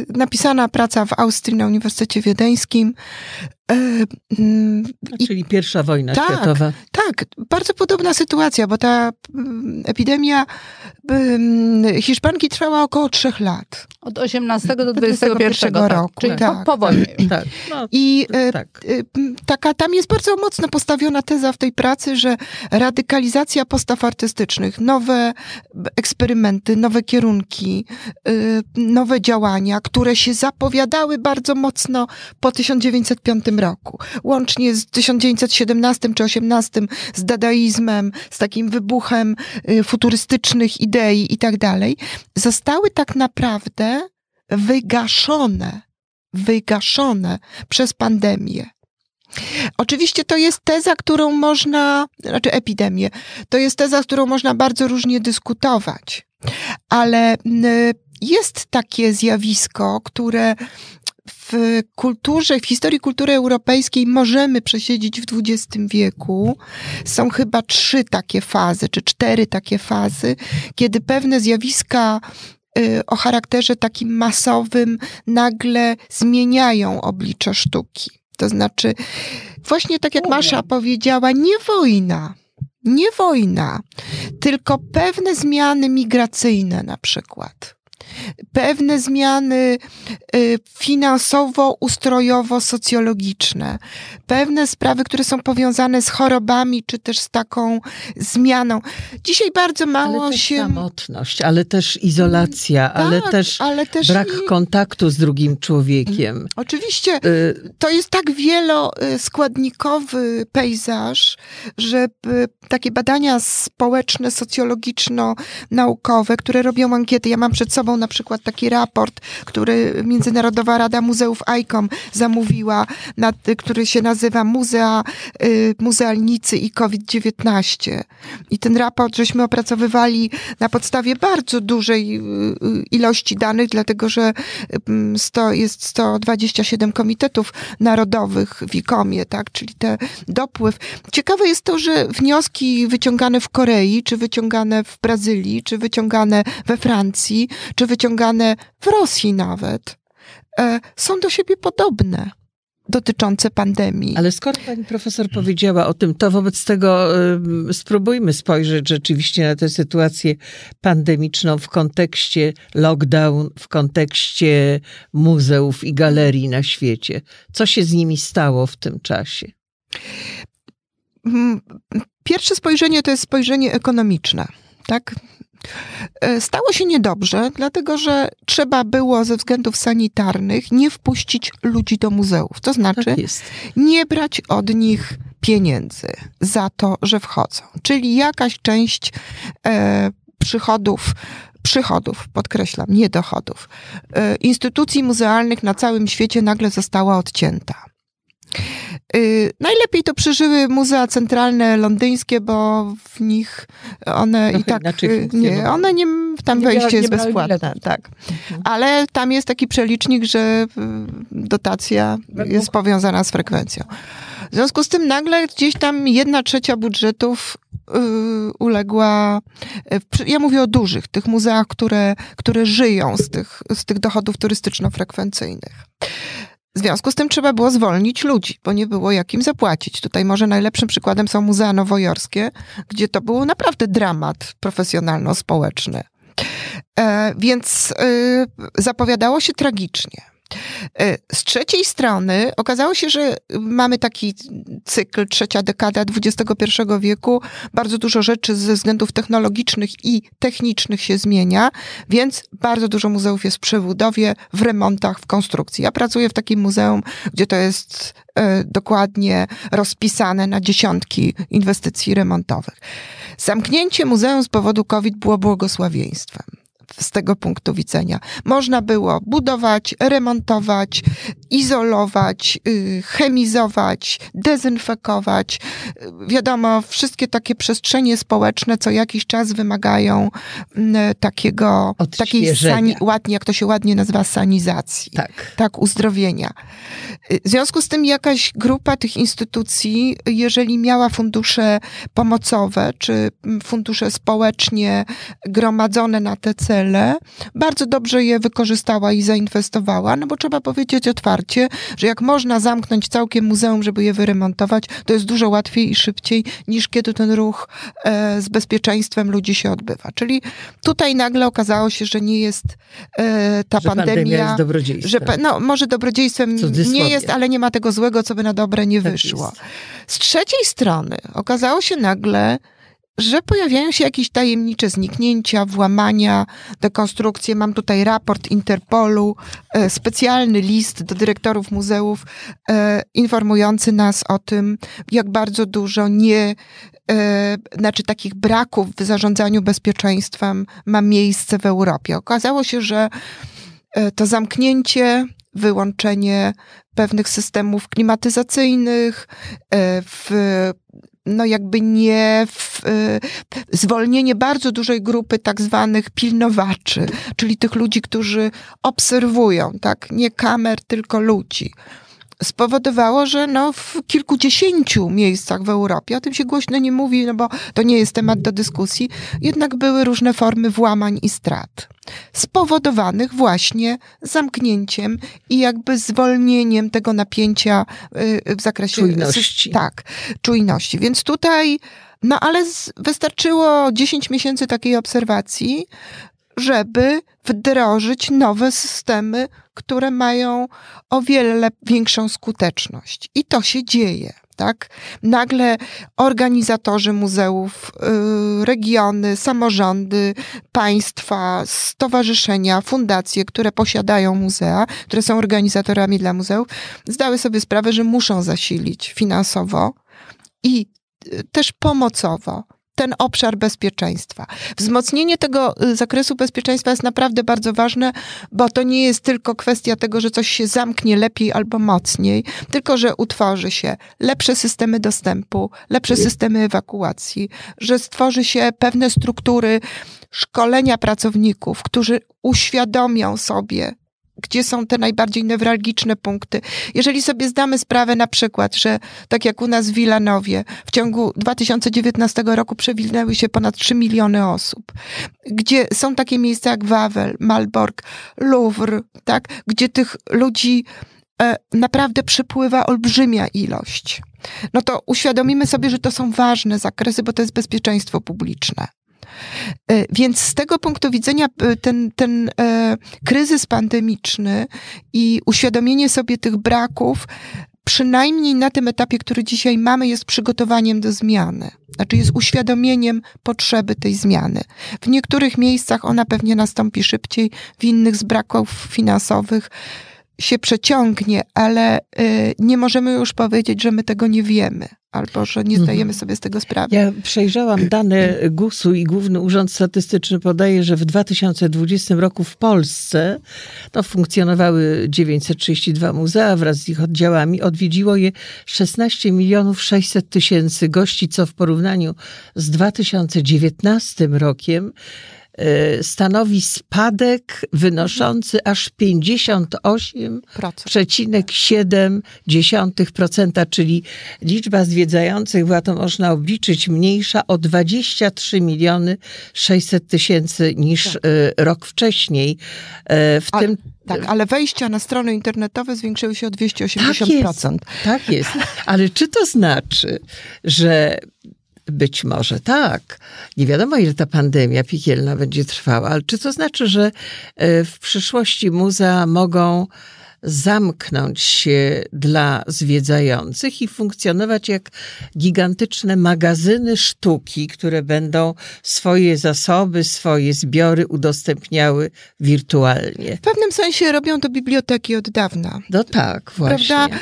Napisana praca w Austrii na Uniwersytecie Wiedeńskim
E, mm, Czyli pierwsza wojna
tak,
światowa.
Tak, bardzo podobna sytuacja, bo ta mm, epidemia mm, Hiszpanki trwała około trzech lat.
Od 18 do 21 tak, roku. Czyli tak, po, po wojnie.
Tak. No,
I e, tak. E, taka, tam jest bardzo mocno postawiona teza w tej pracy, że radykalizacja postaw artystycznych, nowe eksperymenty, nowe kierunki, nowe działania, które się zapowiadały bardzo mocno po 1905 roku. Łącznie z 1917 czy 18 z dadaizmem, z takim wybuchem y, futurystycznych idei i tak dalej, zostały tak naprawdę wygaszone, wygaszone przez pandemię. Oczywiście to jest teza, którą można, znaczy epidemię, to jest teza, którą można bardzo różnie dyskutować, ale y, jest takie zjawisko, które w kulturze, w historii kultury europejskiej możemy przesiedzieć w XX wieku. Są chyba trzy takie fazy, czy cztery takie fazy, kiedy pewne zjawiska y, o charakterze takim masowym nagle zmieniają oblicze sztuki. To znaczy, właśnie tak jak Masza powiedziała, nie wojna, nie wojna, tylko pewne zmiany migracyjne na przykład pewne zmiany y, finansowo-ustrojowo-socjologiczne, pewne sprawy, które są powiązane z chorobami, czy też z taką zmianą. Dzisiaj bardzo mało
ale też
się.
Samotność, ale też izolacja, tak, ale, też ale też brak i... kontaktu z drugim człowiekiem.
Oczywiście y... to jest tak wieloskładnikowy pejzaż, że takie badania społeczne, socjologiczno-naukowe, które robią ankiety, ja mam przed sobą na przykład taki raport, który Międzynarodowa Rada Muzeów ICOM zamówiła, nad, który się nazywa Muzea, y, Muzealnicy i COVID-19. I ten raport żeśmy opracowywali na podstawie bardzo dużej y, y, ilości danych, dlatego że 100, jest 127 komitetów narodowych w ICOMie, tak, czyli te dopływ. Ciekawe jest to, że wnioski wyciągane w Korei, czy wyciągane w Brazylii, czy wyciągane we Francji, czy wyciągane w Rosji nawet, e, są do siebie podobne dotyczące pandemii.
Ale skoro pani profesor powiedziała o tym, to wobec tego y, spróbujmy spojrzeć rzeczywiście na tę sytuację pandemiczną w kontekście lockdown, w kontekście muzeów i galerii na świecie. Co się z nimi stało w tym czasie?
Mm, pierwsze spojrzenie to jest spojrzenie ekonomiczne. Tak? E, stało się niedobrze, dlatego że trzeba było ze względów sanitarnych nie wpuścić ludzi do muzeów. To znaczy tak nie brać od nich pieniędzy za to, że wchodzą. Czyli jakaś część e, przychodów przychodów, podkreślam, nie dochodów, e, instytucji muzealnych na całym świecie nagle została odcięta. Y, najlepiej to przeżyły muzea centralne londyńskie, bo w nich one
Trochę
i tak
inaczej
y, nie, one nie, tam
Nie
wejście jest bezpłatne, tak.
Mhm.
Ale tam jest taki przelicznik, że y, dotacja jest powiązana z frekwencją. W związku z tym nagle gdzieś tam jedna trzecia budżetów uległa. Ja mówię o dużych, tych muzeach, które, które żyją z tych, z tych dochodów turystyczno-frekwencyjnych. W związku z tym trzeba było zwolnić ludzi, bo nie było jak im zapłacić. Tutaj może najlepszym przykładem są muzea nowojorskie, gdzie to był naprawdę dramat profesjonalno-społeczny. E, więc e, zapowiadało się tragicznie. E, Z trzeciej strony okazało się, że mamy taki cykl, trzecia dekada XXI wieku. Bardzo dużo rzeczy ze względów technologicznych i technicznych się zmienia, więc bardzo dużo muzeów jest w przebudowie, w remontach, w konstrukcji. Ja pracuję w takim muzeum, gdzie to jest e, dokładnie rozpisane na dziesiątki inwestycji remontowych. Zamknięcie muzeum z powodu COVID było błogosławieństwem z tego punktu widzenia. Można było budować, remontować, izolować, y, chemizować, dezynfekować. Y, Wiadomo, wszystkie takie przestrzenie społeczne co jakiś czas wymagają mm, takiego, takiej sani, ładnie, jak to się ładnie nazywa, sanizacji
Tak.
tak, uzdrowienia. Y, W związku z tym jakaś grupa tych instytucji, jeżeli miała fundusze pomocowe, czy mm, fundusze społecznie gromadzone na te cele, bardzo dobrze je wykorzystała i zainwestowała, no bo trzeba powiedzieć otwarcie, że jak można zamknąć całkiem muzeum, żeby je wyremontować, to jest dużo łatwiej i szybciej, niż kiedy ten ruch e, z bezpieczeństwem ludzi się odbywa. Czyli tutaj nagle okazało się, że nie jest e, ta
Że pandemia
pandemia
jest dobrodziejstwem.
że, no, może dobrodziejstwem nie jest, ale nie ma tego złego, co by na dobre nie
Tak
wyszło.
jest.
Z trzeciej strony okazało się nagle, że pojawiają się jakieś tajemnicze zniknięcia, włamania, dekonstrukcje. Mam tutaj raport Interpolu, e, specjalny list do dyrektorów muzeów e, informujący nas o tym, jak bardzo dużo nie, e, znaczy takich braków w zarządzaniu bezpieczeństwem ma miejsce w Europie. Okazało się, że to zamknięcie, wyłączenie pewnych systemów klimatyzacyjnych, w, no jakby nie w, e, zwolnienie bardzo dużej grupy tak zwanych pilnowaczy, czyli tych ludzi, którzy obserwują, tak, nie kamer, tylko ludzi spowodowało, że no w kilkudziesięciu miejscach w Europie, o tym się głośno nie mówi, no bo to nie jest temat do dyskusji, jednak były różne formy włamań i strat. Spowodowanych właśnie zamknięciem i jakby zwolnieniem tego napięcia y, w zakresie
Czujności.
Tak, czujności. Więc tutaj, no ale z, wystarczyło 10 miesięcy takiej obserwacji, żeby wdrożyć nowe systemy, które mają o wiele większą skuteczność. I to się dzieje. Tak? Nagle organizatorzy muzeów, y, regiony, samorządy, państwa, stowarzyszenia, fundacje, które posiadają muzea, które są organizatorami dla muzeów, zdały sobie sprawę, że muszą zasilić finansowo i y, też pomocowo ten obszar bezpieczeństwa. Wzmocnienie tego y, zakresu bezpieczeństwa jest naprawdę bardzo ważne, bo to nie jest tylko kwestia tego, że coś się zamknie lepiej albo mocniej, tylko że utworzy się lepsze systemy dostępu, lepsze systemy ewakuacji, że stworzy się pewne struktury szkolenia pracowników, którzy uświadomią sobie, gdzie są te najbardziej newralgiczne punkty. Jeżeli sobie zdamy sprawę na przykład, że tak jak u nas w Wilanowie w ciągu 2019 roku przewinęły się ponad 3 miliony osób, gdzie są takie miejsca jak Wawel, Malbork, Louvre, tak, gdzie tych ludzi e, naprawdę przypływa olbrzymia ilość. No to uświadomimy sobie, że to są ważne zakresy, bo to jest bezpieczeństwo publiczne. E, Więc z tego punktu widzenia e, ten, ten e, kryzys pandemiczny i uświadomienie sobie tych braków, przynajmniej na tym etapie, który dzisiaj mamy, jest przygotowaniem do zmiany. Znaczy jest uświadomieniem potrzeby tej zmiany. W niektórych miejscach ona pewnie nastąpi szybciej, w innych z braków finansowych się przeciągnie, ale y, nie możemy już powiedzieć, że my tego nie wiemy albo że nie zdajemy mhm. sobie z tego sprawy.
Ja przejrzałam dane GUS-u i Główny Urząd Statystyczny podaje, że w 2020 roku w Polsce no, funkcjonowały 932 muzea wraz z ich oddziałami. Odwiedziło je 16 milionów 600 tysięcy gości, co w porównaniu z 2019 rokiem stanowi spadek wynoszący aż 58,7%, czyli liczba zwiedzających była to można obliczyć mniejsza o 23 miliony 600 tysięcy niż tak. Y, rok wcześniej. Y,
w A, tym tak, ale wejścia na strony internetowe zwiększyły się o 280%. Tak
jest, tak jest. Ale czy to znaczy, że być może tak. Nie wiadomo, ile ta pandemia piekielna będzie trwała, ale czy to znaczy, że e, w przyszłości muzea mogą zamknąć się dla zwiedzających i funkcjonować jak gigantyczne magazyny sztuki, które będą swoje zasoby, swoje zbiory udostępniały wirtualnie.
W pewnym sensie robią to biblioteki od dawna.
No tak, właśnie. Prawda?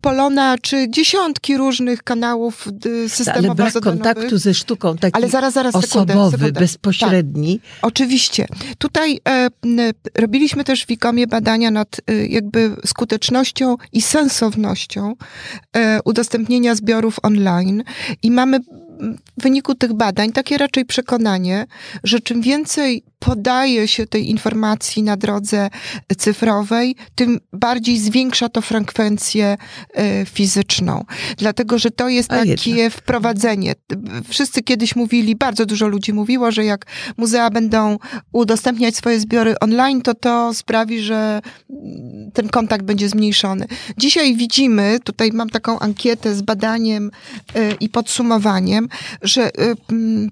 Polona czy dziesiątki różnych kanałów systemowo
Ale brak kontaktu ze sztuką, taki Ale zaraz, zaraz, osobowy, sekundę, sekundę. bezpośredni.
Tak, oczywiście. Tutaj e, robiliśmy też w Wikomie badania nad e, jakby skutecznością i sensownością e, udostępnienia zbiorów online. I mamy w wyniku tych badań takie raczej przekonanie, że czym więcej podaje się tej informacji na drodze cyfrowej, tym bardziej zwiększa to frekwencję e, fizyczną. Dlatego, że to jest takie wprowadzenie. Wszyscy kiedyś mówili, bardzo dużo ludzi mówiło, że jak muzea będą udostępniać swoje zbiory online, to to sprawi, że ten kontakt będzie zmniejszony. Dzisiaj widzimy, tutaj mam taką ankietę z badaniem e, i podsumowaniem, że e,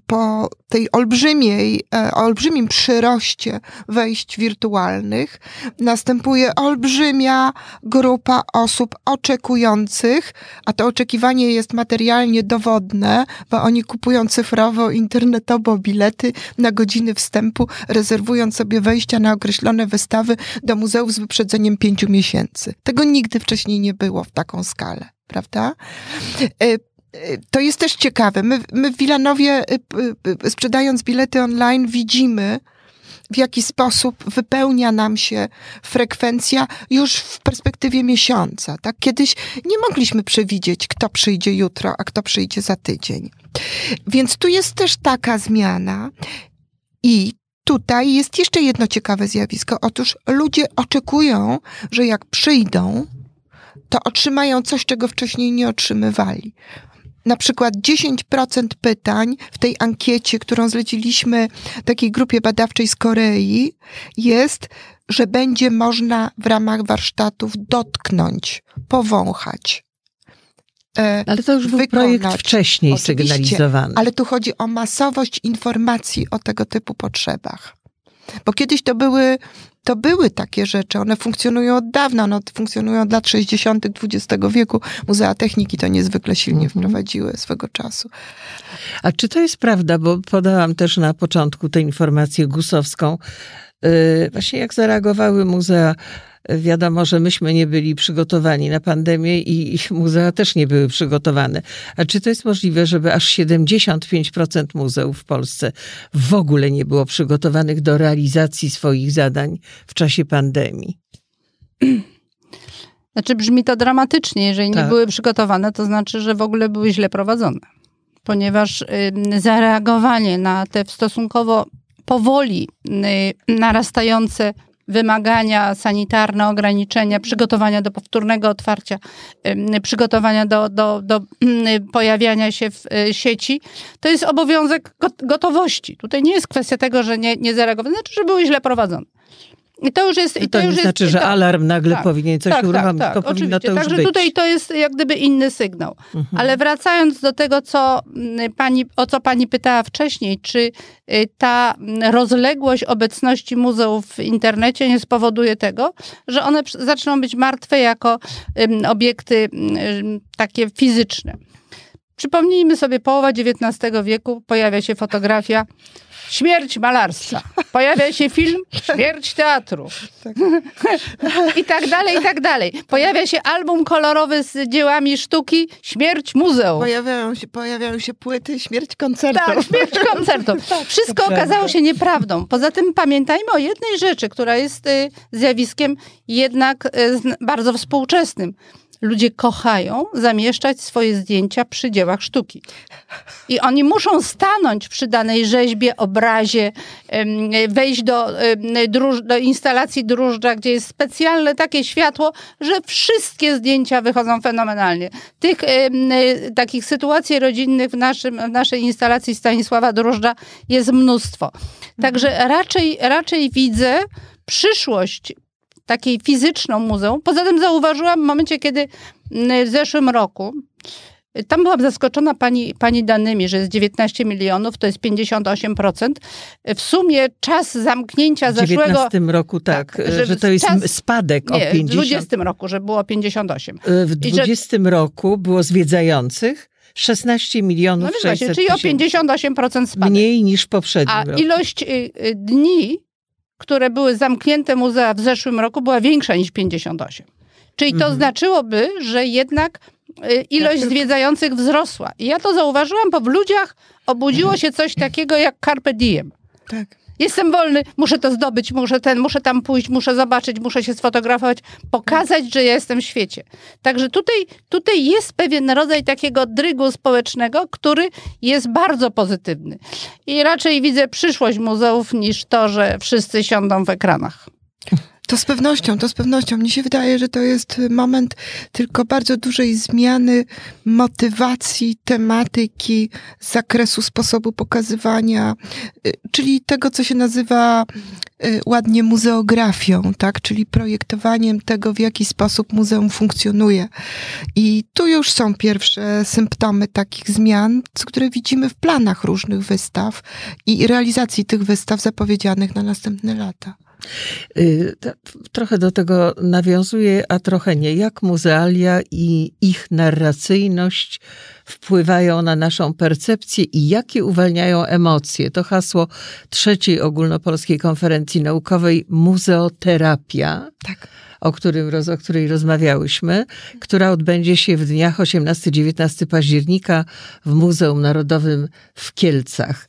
po tej olbrzymiej, olbrzymim przyroście wejść wirtualnych następuje olbrzymia grupa osób oczekujących, a to oczekiwanie jest materialnie dowodne, bo oni kupują cyfrowo, internetowo bilety na godziny wstępu, rezerwując sobie wejścia na określone wystawy do muzeów z wyprzedzeniem pięciu miesięcy. Tego nigdy wcześniej nie było w taką skalę, prawda? E, to jest też ciekawe. My, my w Wilanowie, y, y, sprzedając bilety online, widzimy, w jaki sposób wypełnia nam się frekwencja już w perspektywie miesiąca. Tak? Kiedyś nie mogliśmy przewidzieć, kto przyjdzie jutro, a kto przyjdzie za tydzień. Więc tu jest też taka zmiana i tutaj jest jeszcze jedno ciekawe zjawisko. Otóż ludzie oczekują, że jak przyjdą, to otrzymają coś, czego wcześniej nie otrzymywali na przykład 10% pytań w tej ankiecie, którą zleciliśmy takiej grupie badawczej z Korei, jest, że będzie można w ramach warsztatów dotknąć, powąchać.
E, ale to już był wykonać. projekt wcześniej Oczywiście, sygnalizowany.
Ale tu chodzi o masowość informacji o tego typu potrzebach. Bo kiedyś to były to były takie rzeczy, one funkcjonują od dawna, one funkcjonują od lat 60. XX wieku. Muzea Techniki to niezwykle silnie mhm. wprowadziły swego czasu.
A czy to jest prawda, bo podałam też na początku tę informację gusowską, yy, właśnie jak zareagowały muzea Wiadomo, że myśmy nie byli przygotowani na pandemię i muzea też nie były przygotowane. A czy to jest możliwe, żeby aż 75% muzeów w Polsce w ogóle nie było przygotowanych do realizacji swoich zadań w czasie pandemii?
Znaczy brzmi to dramatycznie. Jeżeli tak. nie były przygotowane, to znaczy, że w ogóle były źle prowadzone. Ponieważ zareagowanie na te stosunkowo powoli y, narastające wymagania sanitarne, ograniczenia, przygotowania do powtórnego otwarcia, przygotowania do, do, do pojawiania się w y, sieci, to jest obowiązek gotowości. Tutaj nie jest kwestia tego, że nie, nie zareagowano, znaczy, że były źle prowadzone.
I to już jest. I to, to już nie znaczy, jest, że tak, alarm nagle tak, powinien coś tak, uruchomić. Tak, tak, oczywiście. To
Także
być.
tutaj to jest jak gdyby inny sygnał. Mhm. Ale wracając do tego, co mm, pani, o co pani pytała wcześniej, czy y, ta rozległość obecności muzeów w internecie nie spowoduje tego, że one zaczną być martwe jako obiekty takie fizyczne. Przypomnijmy sobie, połowa XIX wieku pojawia się fotografia Śmierć malarstwa. Pojawia się film Śmierć teatru. Tak. I tak dalej, i tak dalej. Pojawia się album kolorowy z dziełami sztuki Śmierć muzeum.
Pojawiają się, pojawiają się płyty Śmierć koncertów.
Tak, Śmierć koncertów. Tak, Wszystko okazało się nieprawdą. Poza tym pamiętajmy o jednej rzeczy, która jest y, zjawiskiem jednak y, bardzo współczesnym ludzie kochają zamieszczać swoje zdjęcia przy dziełach sztuki. I oni muszą stanąć przy danej rzeźbie, obrazie, wejść do, do instalacji dróżdża, gdzie jest specjalne takie światło, że wszystkie zdjęcia wychodzą fenomenalnie. Tych takich sytuacji rodzinnych w, naszym, w naszej instalacji Stanisława Dróżdża jest mnóstwo. Także raczej, raczej widzę przyszłość takiej fizyczną muzeum. Poza tym zauważyłam w momencie, kiedy w zeszłym roku tam byłam zaskoczona pani, pani danymi, że jest 19 milionów, to jest 58%. W sumie czas zamknięcia zeszłego... W
19 roku, tak, tak że, że, to jest czas, spadek nie, o 50.
w 20 roku, że było 58.
W 20 że, roku było zwiedzających 16 milionów no 600
właśnie, Czyli o 58% spadek.
Mniej niż poprzednim A
roku. ilość y, y, dni które były zamknięte muzea w zeszłym roku, była większa niż 58. Czyli to mhm. znaczyłoby, że jednak y, ilość zwiedzających wzrosła. I ja to zauważyłam, bo w ludziach obudziło się coś takiego jak carpe diem. Tak. Jestem wolny, muszę to zdobyć, muszę ten, muszę tam pójść, muszę zobaczyć, muszę się sfotografować, pokazać, że ja jestem w świecie. Także tutaj, tutaj jest pewien rodzaj takiego drygu społecznego, który jest bardzo pozytywny. I raczej widzę przyszłość muzeów niż to, że wszyscy siądą w ekranach.
To z pewnością, to z pewnością. Mnie się wydaje, że to jest moment tylko bardzo dużej zmiany motywacji, tematyki, zakresu sposobu pokazywania, y, czyli tego, co się nazywa y, ładnie muzeografią, tak? Czyli projektowaniem tego, w jaki sposób muzeum funkcjonuje. I tu już są pierwsze symptomy takich zmian, które widzimy w planach różnych wystaw i realizacji tych wystaw zapowiedzianych na następne lata.
Y, trochę do tego nawiązuje, a trochę nie. Jak muzealia i ich narracyjność wpływają na naszą percepcję i jakie uwalniają emocje? To hasło trzeciej ogólnopolskiej konferencji naukowej Muzeoterapia. Tak o, którym, o której rozmawiałyśmy, która odbędzie się w dniach 18-19 października w Muzeum Narodowym w Kielcach.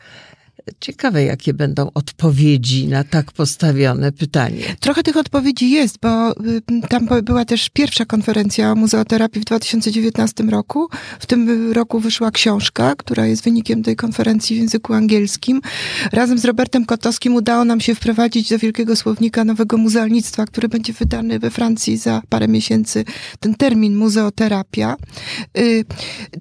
Ciekawe, jakie będą odpowiedzi na tak postawione pytanie.
Trochę tych odpowiedzi jest, bo y, tam była też pierwsza konferencja o muzeoterapii w 2019 roku. W tym roku wyszła książka, która jest wynikiem tej konferencji w języku angielskim. Razem z Robertem Kotowskim udało nam się wprowadzić do Wielkiego Słownika Nowego Muzealnictwa, który będzie wydany we Francji za parę miesięcy. Ten termin muzeoterapia. Y,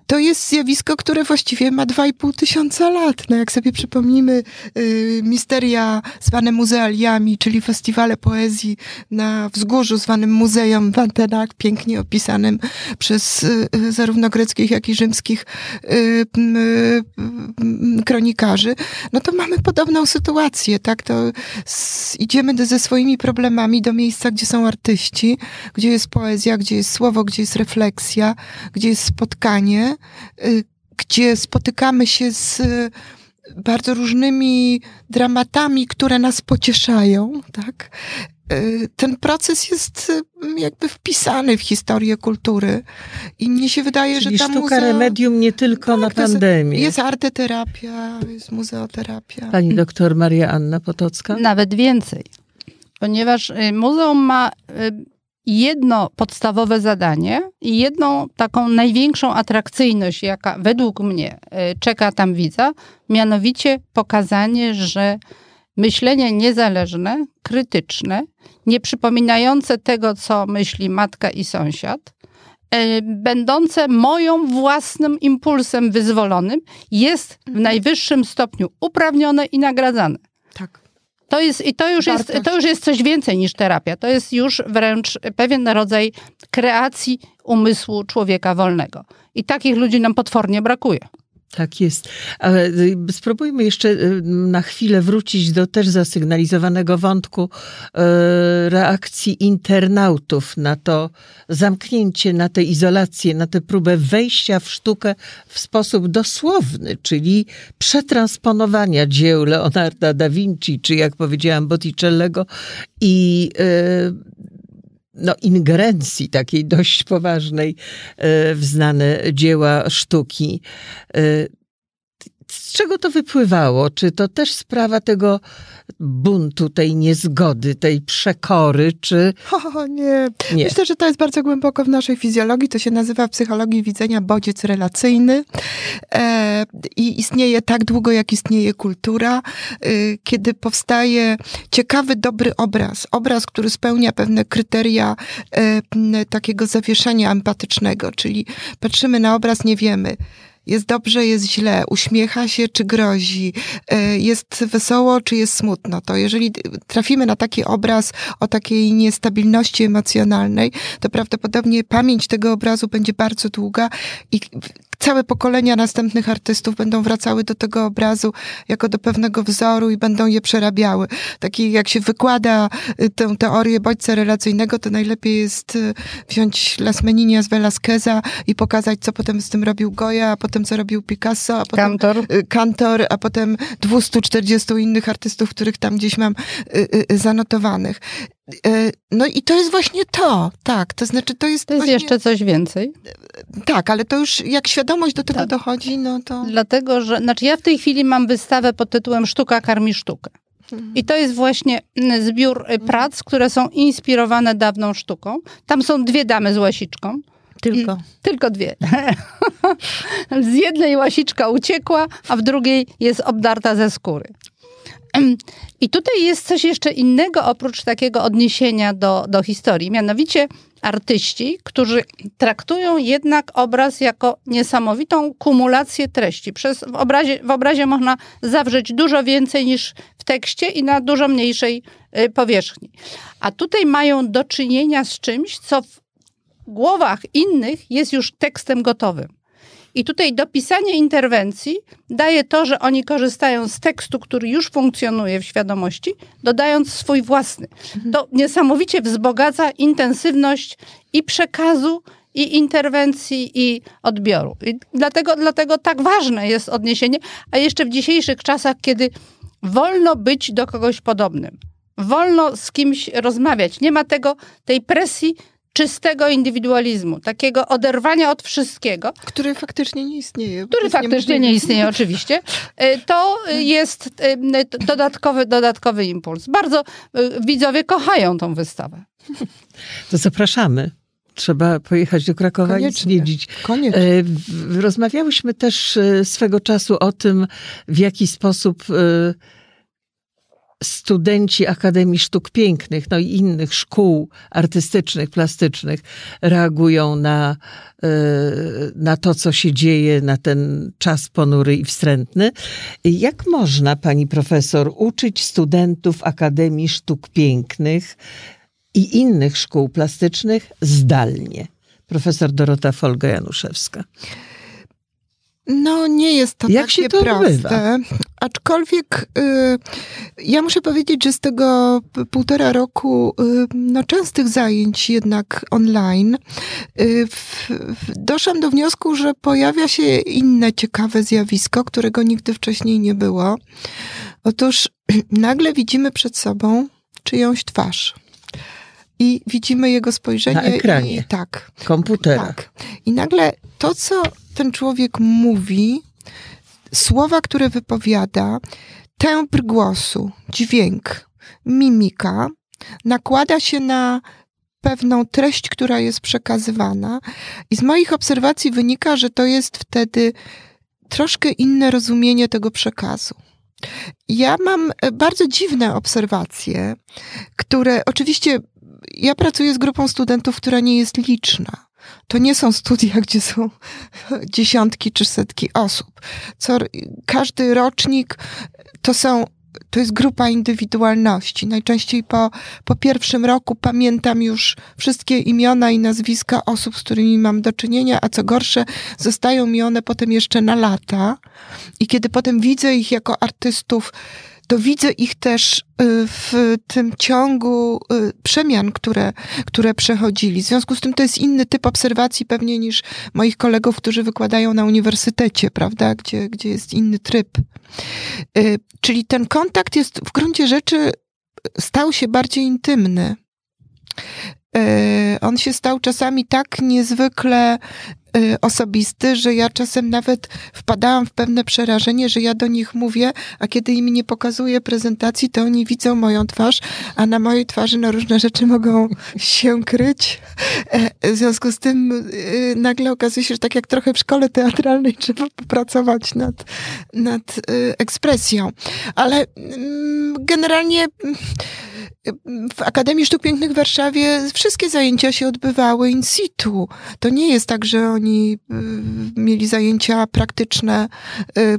to jest zjawisko, które właściwie ma 2,5 tysiąca lat. No jak sobie przypomnę, przypomnijmy y, misteria zwane muzealiami, czyli festiwale poezji na wzgórzu zwanym Muzeum w Antenach, pięknie opisanym przez y, y, zarówno greckich, jak i rzymskich kronikarzy, no to mamy podobną sytuację, tak? To idziemy ze swoimi problemami do miejsca, gdzie są artyści, gdzie jest poezja, gdzie jest słowo, gdzie jest refleksja, gdzie jest spotkanie, gdzie spotykamy się z bardzo różnymi dramatami, które nas pocieszają, tak? E, ten proces jest mm, jakby wpisany w historię kultury i mnie się wydaje,
Czyli
że ta
sztuka remedium nie tylko tak, na pandemię.
Jest, jest arteterapia, jest muzeoterapia.
Pani doktor Maria Anna Potocka?
Nawet więcej. Ponieważ y, muzeum ma y, jedno podstawowe zadanie i jedną taką największą atrakcyjność, jaka według mnie e, czeka tam widza, mianowicie pokazanie, że myślenie niezależne, krytyczne, nie przypominające tego, co myśli matka i sąsiad, e, będące moją własnym impulsem wyzwolonym, jest w najwyższym stopniu uprawnione i nagradzane. Tak. To jest, I to już jest, to już jest coś więcej niż terapia. To jest już wręcz pewien rodzaj kreacji umysłu człowieka wolnego. I takich ludzi nam potwornie brakuje.
Tak jest. Ale y, spróbujmy jeszcze y, na chwilę wrócić do też zasygnalizowanego wątku y, reakcji internautów na to zamknięcie, na tę izolację, na tę próbę wejścia w sztukę w sposób dosłowny, czyli przetransponowania dzieł Leonarda da Vinci, czy jak powiedziałam Botticellego i no, ingerencji takiej dość poważnej e, w znane dzieła sztuki. E, z czego to wypływało? Czy to też sprawa tego buntu, tej niezgody, tej przekory, czy...
O nie. nie. Myślę, że to jest bardzo głęboko w naszej fizjologii. To się nazywa w psychologii widzenia bodziec relacyjny. E, I istnieje tak długo, jak istnieje kultura. E, kiedy powstaje ciekawy, dobry obraz. Obraz, który spełnia pewne kryteria e, takiego zawieszenia empatycznego. Czyli patrzymy na obraz, nie wiemy jest dobrze, jest źle, uśmiecha się czy grozi, e, jest wesoło czy jest smutno. To jeżeli trafimy na taki obraz o takiej niestabilności emocjonalnej, to prawdopodobnie pamięć tego obrazu będzie bardzo długa i całe pokolenia następnych artystów będą wracały do tego obrazu jako do pewnego wzoru i będą je przerabiały. Taki jak się wykłada y, tę teorię bodźca relacyjnego, to najlepiej jest y, wziąć Las Meninias Velasqueza i pokazać, co potem z tym robił Goya, a potem co robił Picasso, a potem
Kantor,
y, Kantor a potem 240 innych artystów, których tam gdzieś mam zanotowanych. E, no i to jest właśnie to, tak, to znaczy to jest...
To jest
właśnie...
jeszcze coś więcej?
Tak, ale to już jak świadomość do tego tak. dochodzi, no to...
Dlatego, że, znaczy ja w tej chwili mam wystawę pod tytułem Sztuka karmi sztukę. I to jest właśnie zbiór y, mhm. prac, które są inspirowane dawną sztuką. Tam są dwie damy z łasiczką.
Tylko. I,
tylko dwie. z jednej łasiczka uciekła, a w drugiej jest obdarta ze skóry. I tutaj jest coś jeszcze innego oprócz takiego odniesienia do, do historii, mianowicie artyści, którzy traktują jednak obraz jako niesamowitą kumulację treści. Przez, w, obrazie, w obrazie można zawrzeć dużo więcej niż w tekście i na dużo mniejszej y, powierzchni. A tutaj mają do czynienia z czymś, co w głowach innych jest już tekstem gotowym. I tutaj dopisanie interwencji daje to, że oni korzystają z tekstu, który już funkcjonuje w świadomości, dodając swój własny. To niesamowicie wzbogaca intensywność i przekazu, i interwencji, i odbioru. I dlatego, dlatego tak ważne jest odniesienie, a jeszcze w dzisiejszych czasach, kiedy wolno być do kogoś podobnym. Wolno z kimś rozmawiać. Nie ma tego, tej presji czystego indywidualizmu, takiego oderwania od wszystkiego.
Który faktycznie nie istnieje.
Który faktycznie nie, nie istnieje, oczywiście. E, to jest e, dodatkowy, dodatkowy impuls. Bardzo e, widzowie kochają tą wystawę.
To zapraszamy trzeba pojechać do Krakowa Koniecznie. i zwiedzić.
Koniecznie.
Rozmawiałyśmy też swego czasu o tym, w jaki sposób studenci Akademii Sztuk Pięknych, no i innych szkół artystycznych, plastycznych reagują na, e, na to, co się dzieje, na ten czas ponury i wstrętny. Jak można, pani profesor, uczyć studentów Akademii Sztuk Pięknych i innych szkół plastycznych zdalnie? Profesor Dorota Folga-Januszewska.
No, nie jest to Jak takie się to proste. Aczkolwiek y, ja muszę powiedzieć, że z tego półtora roku y, no, częstych zajęć jednak online y, w, doszłam do wniosku, że pojawia się inne ciekawe zjawisko, którego nigdy wcześniej nie było. Otóż nagle widzimy przed sobą czyjąś twarz i widzimy jego spojrzenie.
Na ekranie.
I, tak.
Komputera.
Tak. I nagle to, co ten człowiek mówi, słowa, które wypowiada, tembr głosu, dźwięk, mimika, nakłada się na pewną treść, która jest przekazywana. I z moich obserwacji wynika, że to jest wtedy troszkę inne rozumienie tego przekazu. Ja mam bardzo dziwne obserwacje, które oczywiście ja pracuję z grupą studentów, która nie jest liczna. To nie są studia, gdzie są dziesiątki czy setki osób. Co, każdy rocznik to są to jest grupa indywidualności. Najczęściej po, po pierwszym roku pamiętam już wszystkie imiona i nazwiska osób, z którymi mam do czynienia, a co gorsze, zostają mi one potem jeszcze na lata. I kiedy potem widzę ich jako artystów, to widzę ich też y, w tym ciągu y, przemian, które, które przechodzili. W związku z tym to jest inny typ obserwacji pewnie niż moich kolegów, którzy wykładają na uniwersytecie, prawda, gdzie, gdzie jest inny tryb. Y, czyli ten kontakt jest w gruncie rzeczy stał się bardziej intymny. On się stał czasami tak niezwykle osobisty, że ja czasem nawet wpadałam w pewne przerażenie, że ja do nich mówię, a kiedy im nie pokazuję prezentacji, to oni widzą moją twarz, a na mojej twarzy no, różne rzeczy mogą się kryć. E, w związku z tym y, nagle okazuje się, że tak jak trochę w szkole teatralnej trzeba popracować nad, nad y, ekspresją. Ale mm, generalnie w Akademii Sztuk Pięknych w Warszawie wszystkie zajęcia się odbywały in situ. To nie jest tak, że oni y, mieli zajęcia praktyczne y,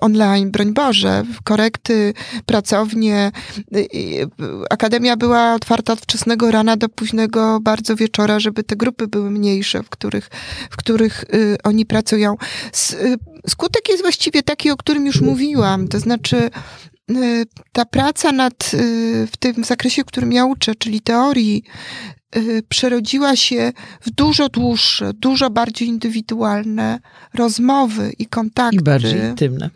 online, broń Boże, korekty, pracownie. Y, Akademia była otwarta od wczesnego rana do późnego bardzo wieczora, żeby te grupy były mniejsze, w których, w których oni pracują. Skutek jest właściwie taki, o którym już mówiłam, to znaczy ta praca nad, y, w tym zakresie, w którym ja uczę, czyli teorii, y, przerodziła się w dużo dłuższe, dużo bardziej indywidualne rozmowy i kontakty.
I bardziej intymne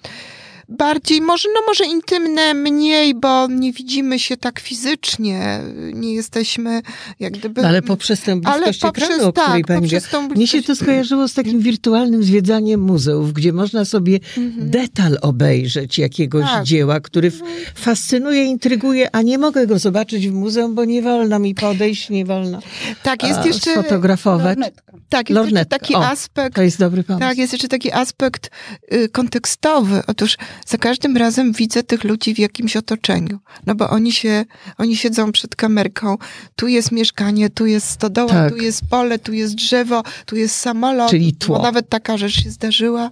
bardziej, może, no może intymne, mniej, bo nie widzimy się tak fizycznie, nie jesteśmy jak gdyby...
No ale poprzez tę bliskość ale poprzez, ekranu, o której tak, pani wie. Mnie się to skojarzyło z takim wirtualnym zwiedzaniem muzeów, gdzie można sobie mhm. detal obejrzeć jakiegoś tak. dzieła, który fascynuje, intryguje, a nie mogę go zobaczyć w muzeum, bo nie wolno mi podejść, nie wolno tak, jest a, jeszcze sfotografować.
Lornetka. Tak, jest Lornetka. jeszcze taki o, aspekt...
To jest dobry pomysł.
Tak, jest jeszcze taki aspekt y, kontekstowy. Otóż za każdym razem widzę tych ludzi w jakimś otoczeniu. No bo oni się, oni siedzą przed kamerką. Tu jest mieszkanie, tu jest stodoła, tak. tu jest pole, tu jest drzewo, tu jest samolot.
Czyli tło.
Bo nawet taka rzecz się zdarzyła.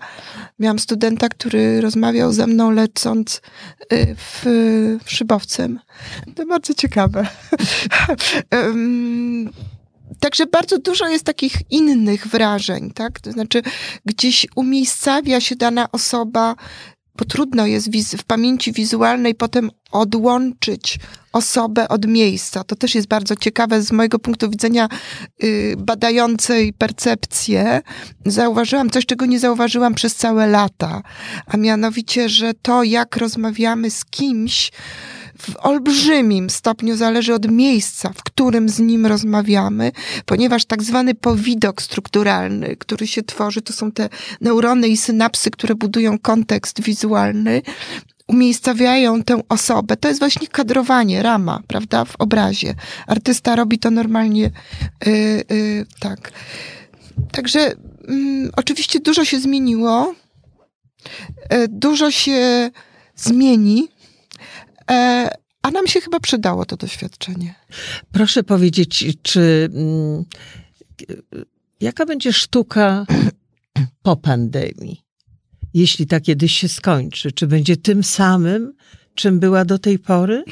Miałam studenta, który rozmawiał ze mną lecąc y, w, w szybowcem. To bardzo ciekawe. Także bardzo dużo jest takich innych wrażeń, tak? To znaczy, gdzieś umiejscawia się dana osoba bo trudno jest w pamięci wizualnej potem odłączyć osobę od miejsca. To też jest bardzo ciekawe z mojego punktu widzenia yy, badającej percepcję. Zauważyłam coś, czego nie zauważyłam przez całe lata, a mianowicie, że to, jak rozmawiamy z kimś, w olbrzymim stopniu zależy od miejsca, w którym z nim rozmawiamy, ponieważ tak zwany powidok strukturalny, który się tworzy, to są te neurony i synapsy, które budują kontekst wizualny, umiejscawiają tę osobę. To jest właśnie kadrowanie, rama, prawda, w obrazie. Artysta robi to normalnie yy, yy, tak. Także yy, oczywiście dużo się zmieniło, y, dużo się zmieni. E, a nam się chyba przydało to doświadczenie.
Proszę powiedzieć, czy mm, jaka będzie sztuka po pandemii? Jeśli ta kiedyś się skończy, czy będzie tym samym, czym była do tej pory,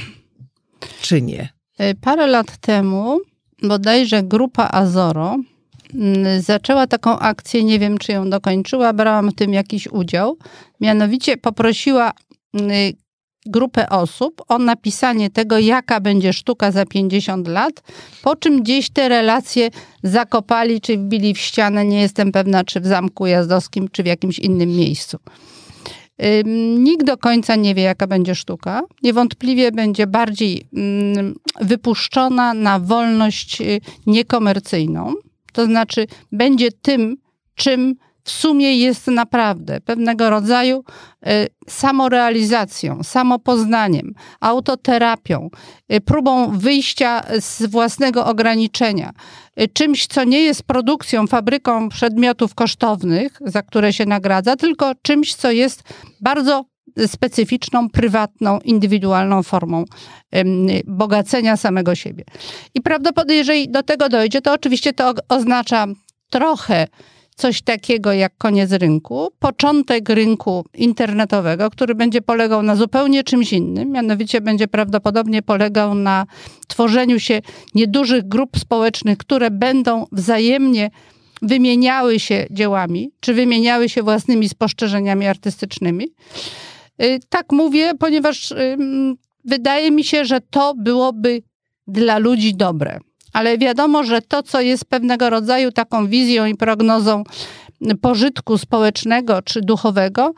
czy nie?
E, parę lat temu bodajże grupa Azoro mm, zaczęła taką akcję, nie wiem czy ją dokończyła, brałam w tym jakiś udział. Mianowicie poprosiła mm, grupę osób o napisanie tego, jaka będzie sztuka za 50 lat, po czym gdzieś te relacje zakopali czy wbili w ścianę. Nie jestem pewna, czy w Zamku Jazdowskim, czy w jakimś innym miejscu. Nikt do końca nie wie, jaka będzie sztuka. Niewątpliwie będzie bardziej wypuszczona na wolność y, niekomercyjną. To znaczy, będzie tym, czym w sumie jest naprawdę pewnego rodzaju y, samorealizacją, samopoznaniem, autoterapią, y, próbą wyjścia z własnego ograniczenia, y, czymś, co nie jest produkcją, fabryką przedmiotów kosztownych, za które się nagradza, tylko czymś, co jest bardzo specyficzną, prywatną, indywidualną formą bogacenia samego siebie. I prawdopodobnie, jeżeli do tego dojdzie, to oczywiście to oznacza trochę coś takiego jak koniec rynku, początek rynku internetowego, który będzie polegał na zupełnie czymś innym, mianowicie będzie prawdopodobnie polegał na tworzeniu się niedużych grup społecznych, które będą wzajemnie wymieniały się dziełami, czy wymieniały się własnymi spostrzeżeniami artystycznymi. Y, tak mówię, ponieważ wydaje mi się, że to byłoby dla ludzi dobre. Ale wiadomo, że to, co jest pewnego rodzaju taką wizją i prognozą pożytku społecznego czy duchowego,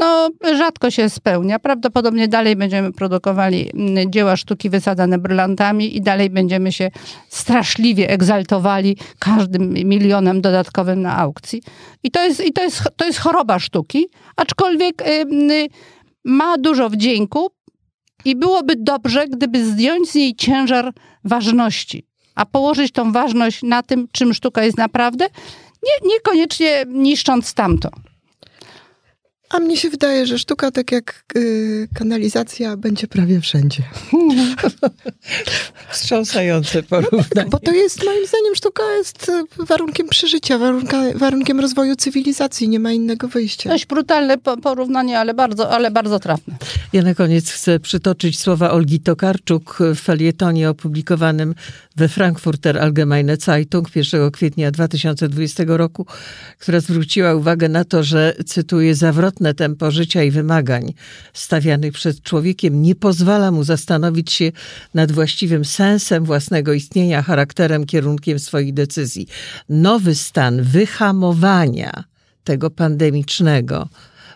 no rzadko się spełnia. Prawdopodobnie dalej będziemy produkowali dzieła sztuki wysadzane brylantami i dalej będziemy się straszliwie egzaltowali każdym milionem dodatkowym na aukcji. I to jest, i to jest, to jest choroba sztuki, aczkolwiek ma dużo wdzięku i byłoby dobrze, gdyby zdjąć z niej ciężar ważności, a położyć tą ważność na tym, czym sztuka jest naprawdę, nie, niekoniecznie niszcząc tamto.
A mnie się wydaje, że sztuka, tak jak y, kanalizacja, będzie prawie wszędzie.
Wstrząsające porównanie.
Bo to jest, moim zdaniem, sztuka jest y, warunkiem przeżycia, warunka, warunkiem rozwoju cywilizacji. Nie ma innego wyjścia.
Dość brutalne porównanie, ale bardzo, ale bardzo trafne.
Ja na koniec chcę przytoczyć słowa Olgi Tokarczuk w felietonie opublikowanym we Frankfurter Allgemeine Zeitung 1 kwietnia 2020 roku, która zwróciła uwagę na to, że, cytuję, zawrotne tempo życia i wymagań stawianych przed człowiekiem nie pozwala mu zastanowić się nad właściwym sensem własnego istnienia, charakterem, kierunkiem swoich decyzji. Nowy stan wyhamowania tego pandemicznego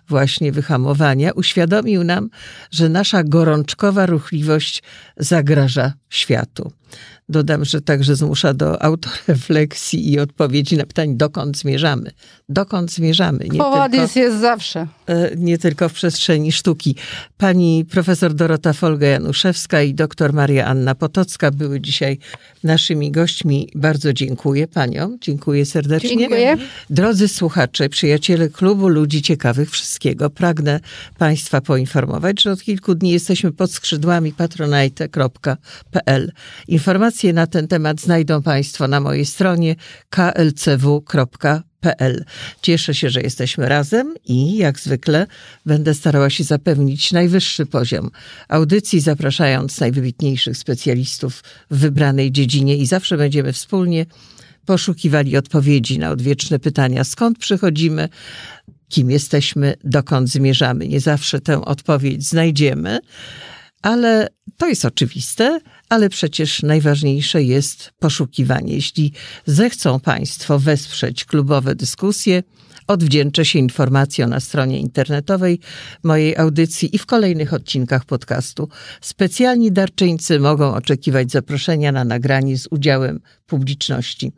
właśnie wyhamowania, uświadomił nam, że nasza gorączkowa ruchliwość zagraża światu. Dodam, że także zmusza do autorefleksji i odpowiedzi na pytanie, dokąd zmierzamy. Dokąd zmierzamy.
Nie Powadys jest zawsze.
E, nie tylko w przestrzeni sztuki. Pani profesor Dorota Folga-Januszewska i doktor Maria Anna Potocka były dzisiaj naszymi gośćmi. Bardzo dziękuję paniom. Dziękuję serdecznie.
Dziękuję.
Drodzy słuchacze, przyjaciele klubu Ludzi Ciekawych Wszystkiego, pragnę państwa poinformować, że od kilku dni jesteśmy pod skrzydłami patronite.pl. Informacje na ten temat znajdą Państwo na mojej stronie klcw.pl. Cieszę się, że jesteśmy razem i jak zwykle będę starała się zapewnić najwyższy poziom audycji, zapraszając najwybitniejszych specjalistów w wybranej dziedzinie i zawsze będziemy wspólnie poszukiwali odpowiedzi na odwieczne pytania, skąd przychodzimy, kim jesteśmy, dokąd zmierzamy. Nie zawsze tę odpowiedź znajdziemy, ale to jest oczywiste, ale przecież najważniejsze jest poszukiwanie. Jeśli zechcą Państwo wesprzeć klubowe dyskusje, odwdzięczę się informacją na stronie internetowej mojej audycji i w kolejnych odcinkach podcastu. Specjalni darczyńcy mogą oczekiwać zaproszenia na nagranie z udziałem publiczności.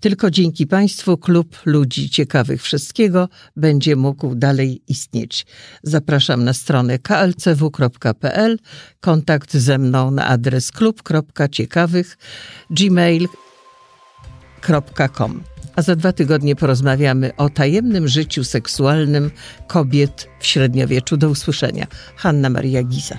Tylko dzięki Państwu klub ludzi ciekawych wszystkiego będzie mógł dalej istnieć. Zapraszam na stronę klcw.pl, kontakt ze mną na adres klub.ciekawych gmail.com. A za dwa tygodnie porozmawiamy o tajemnym życiu seksualnym kobiet w średniowieczu. Do usłyszenia. Hanna Maria Giza.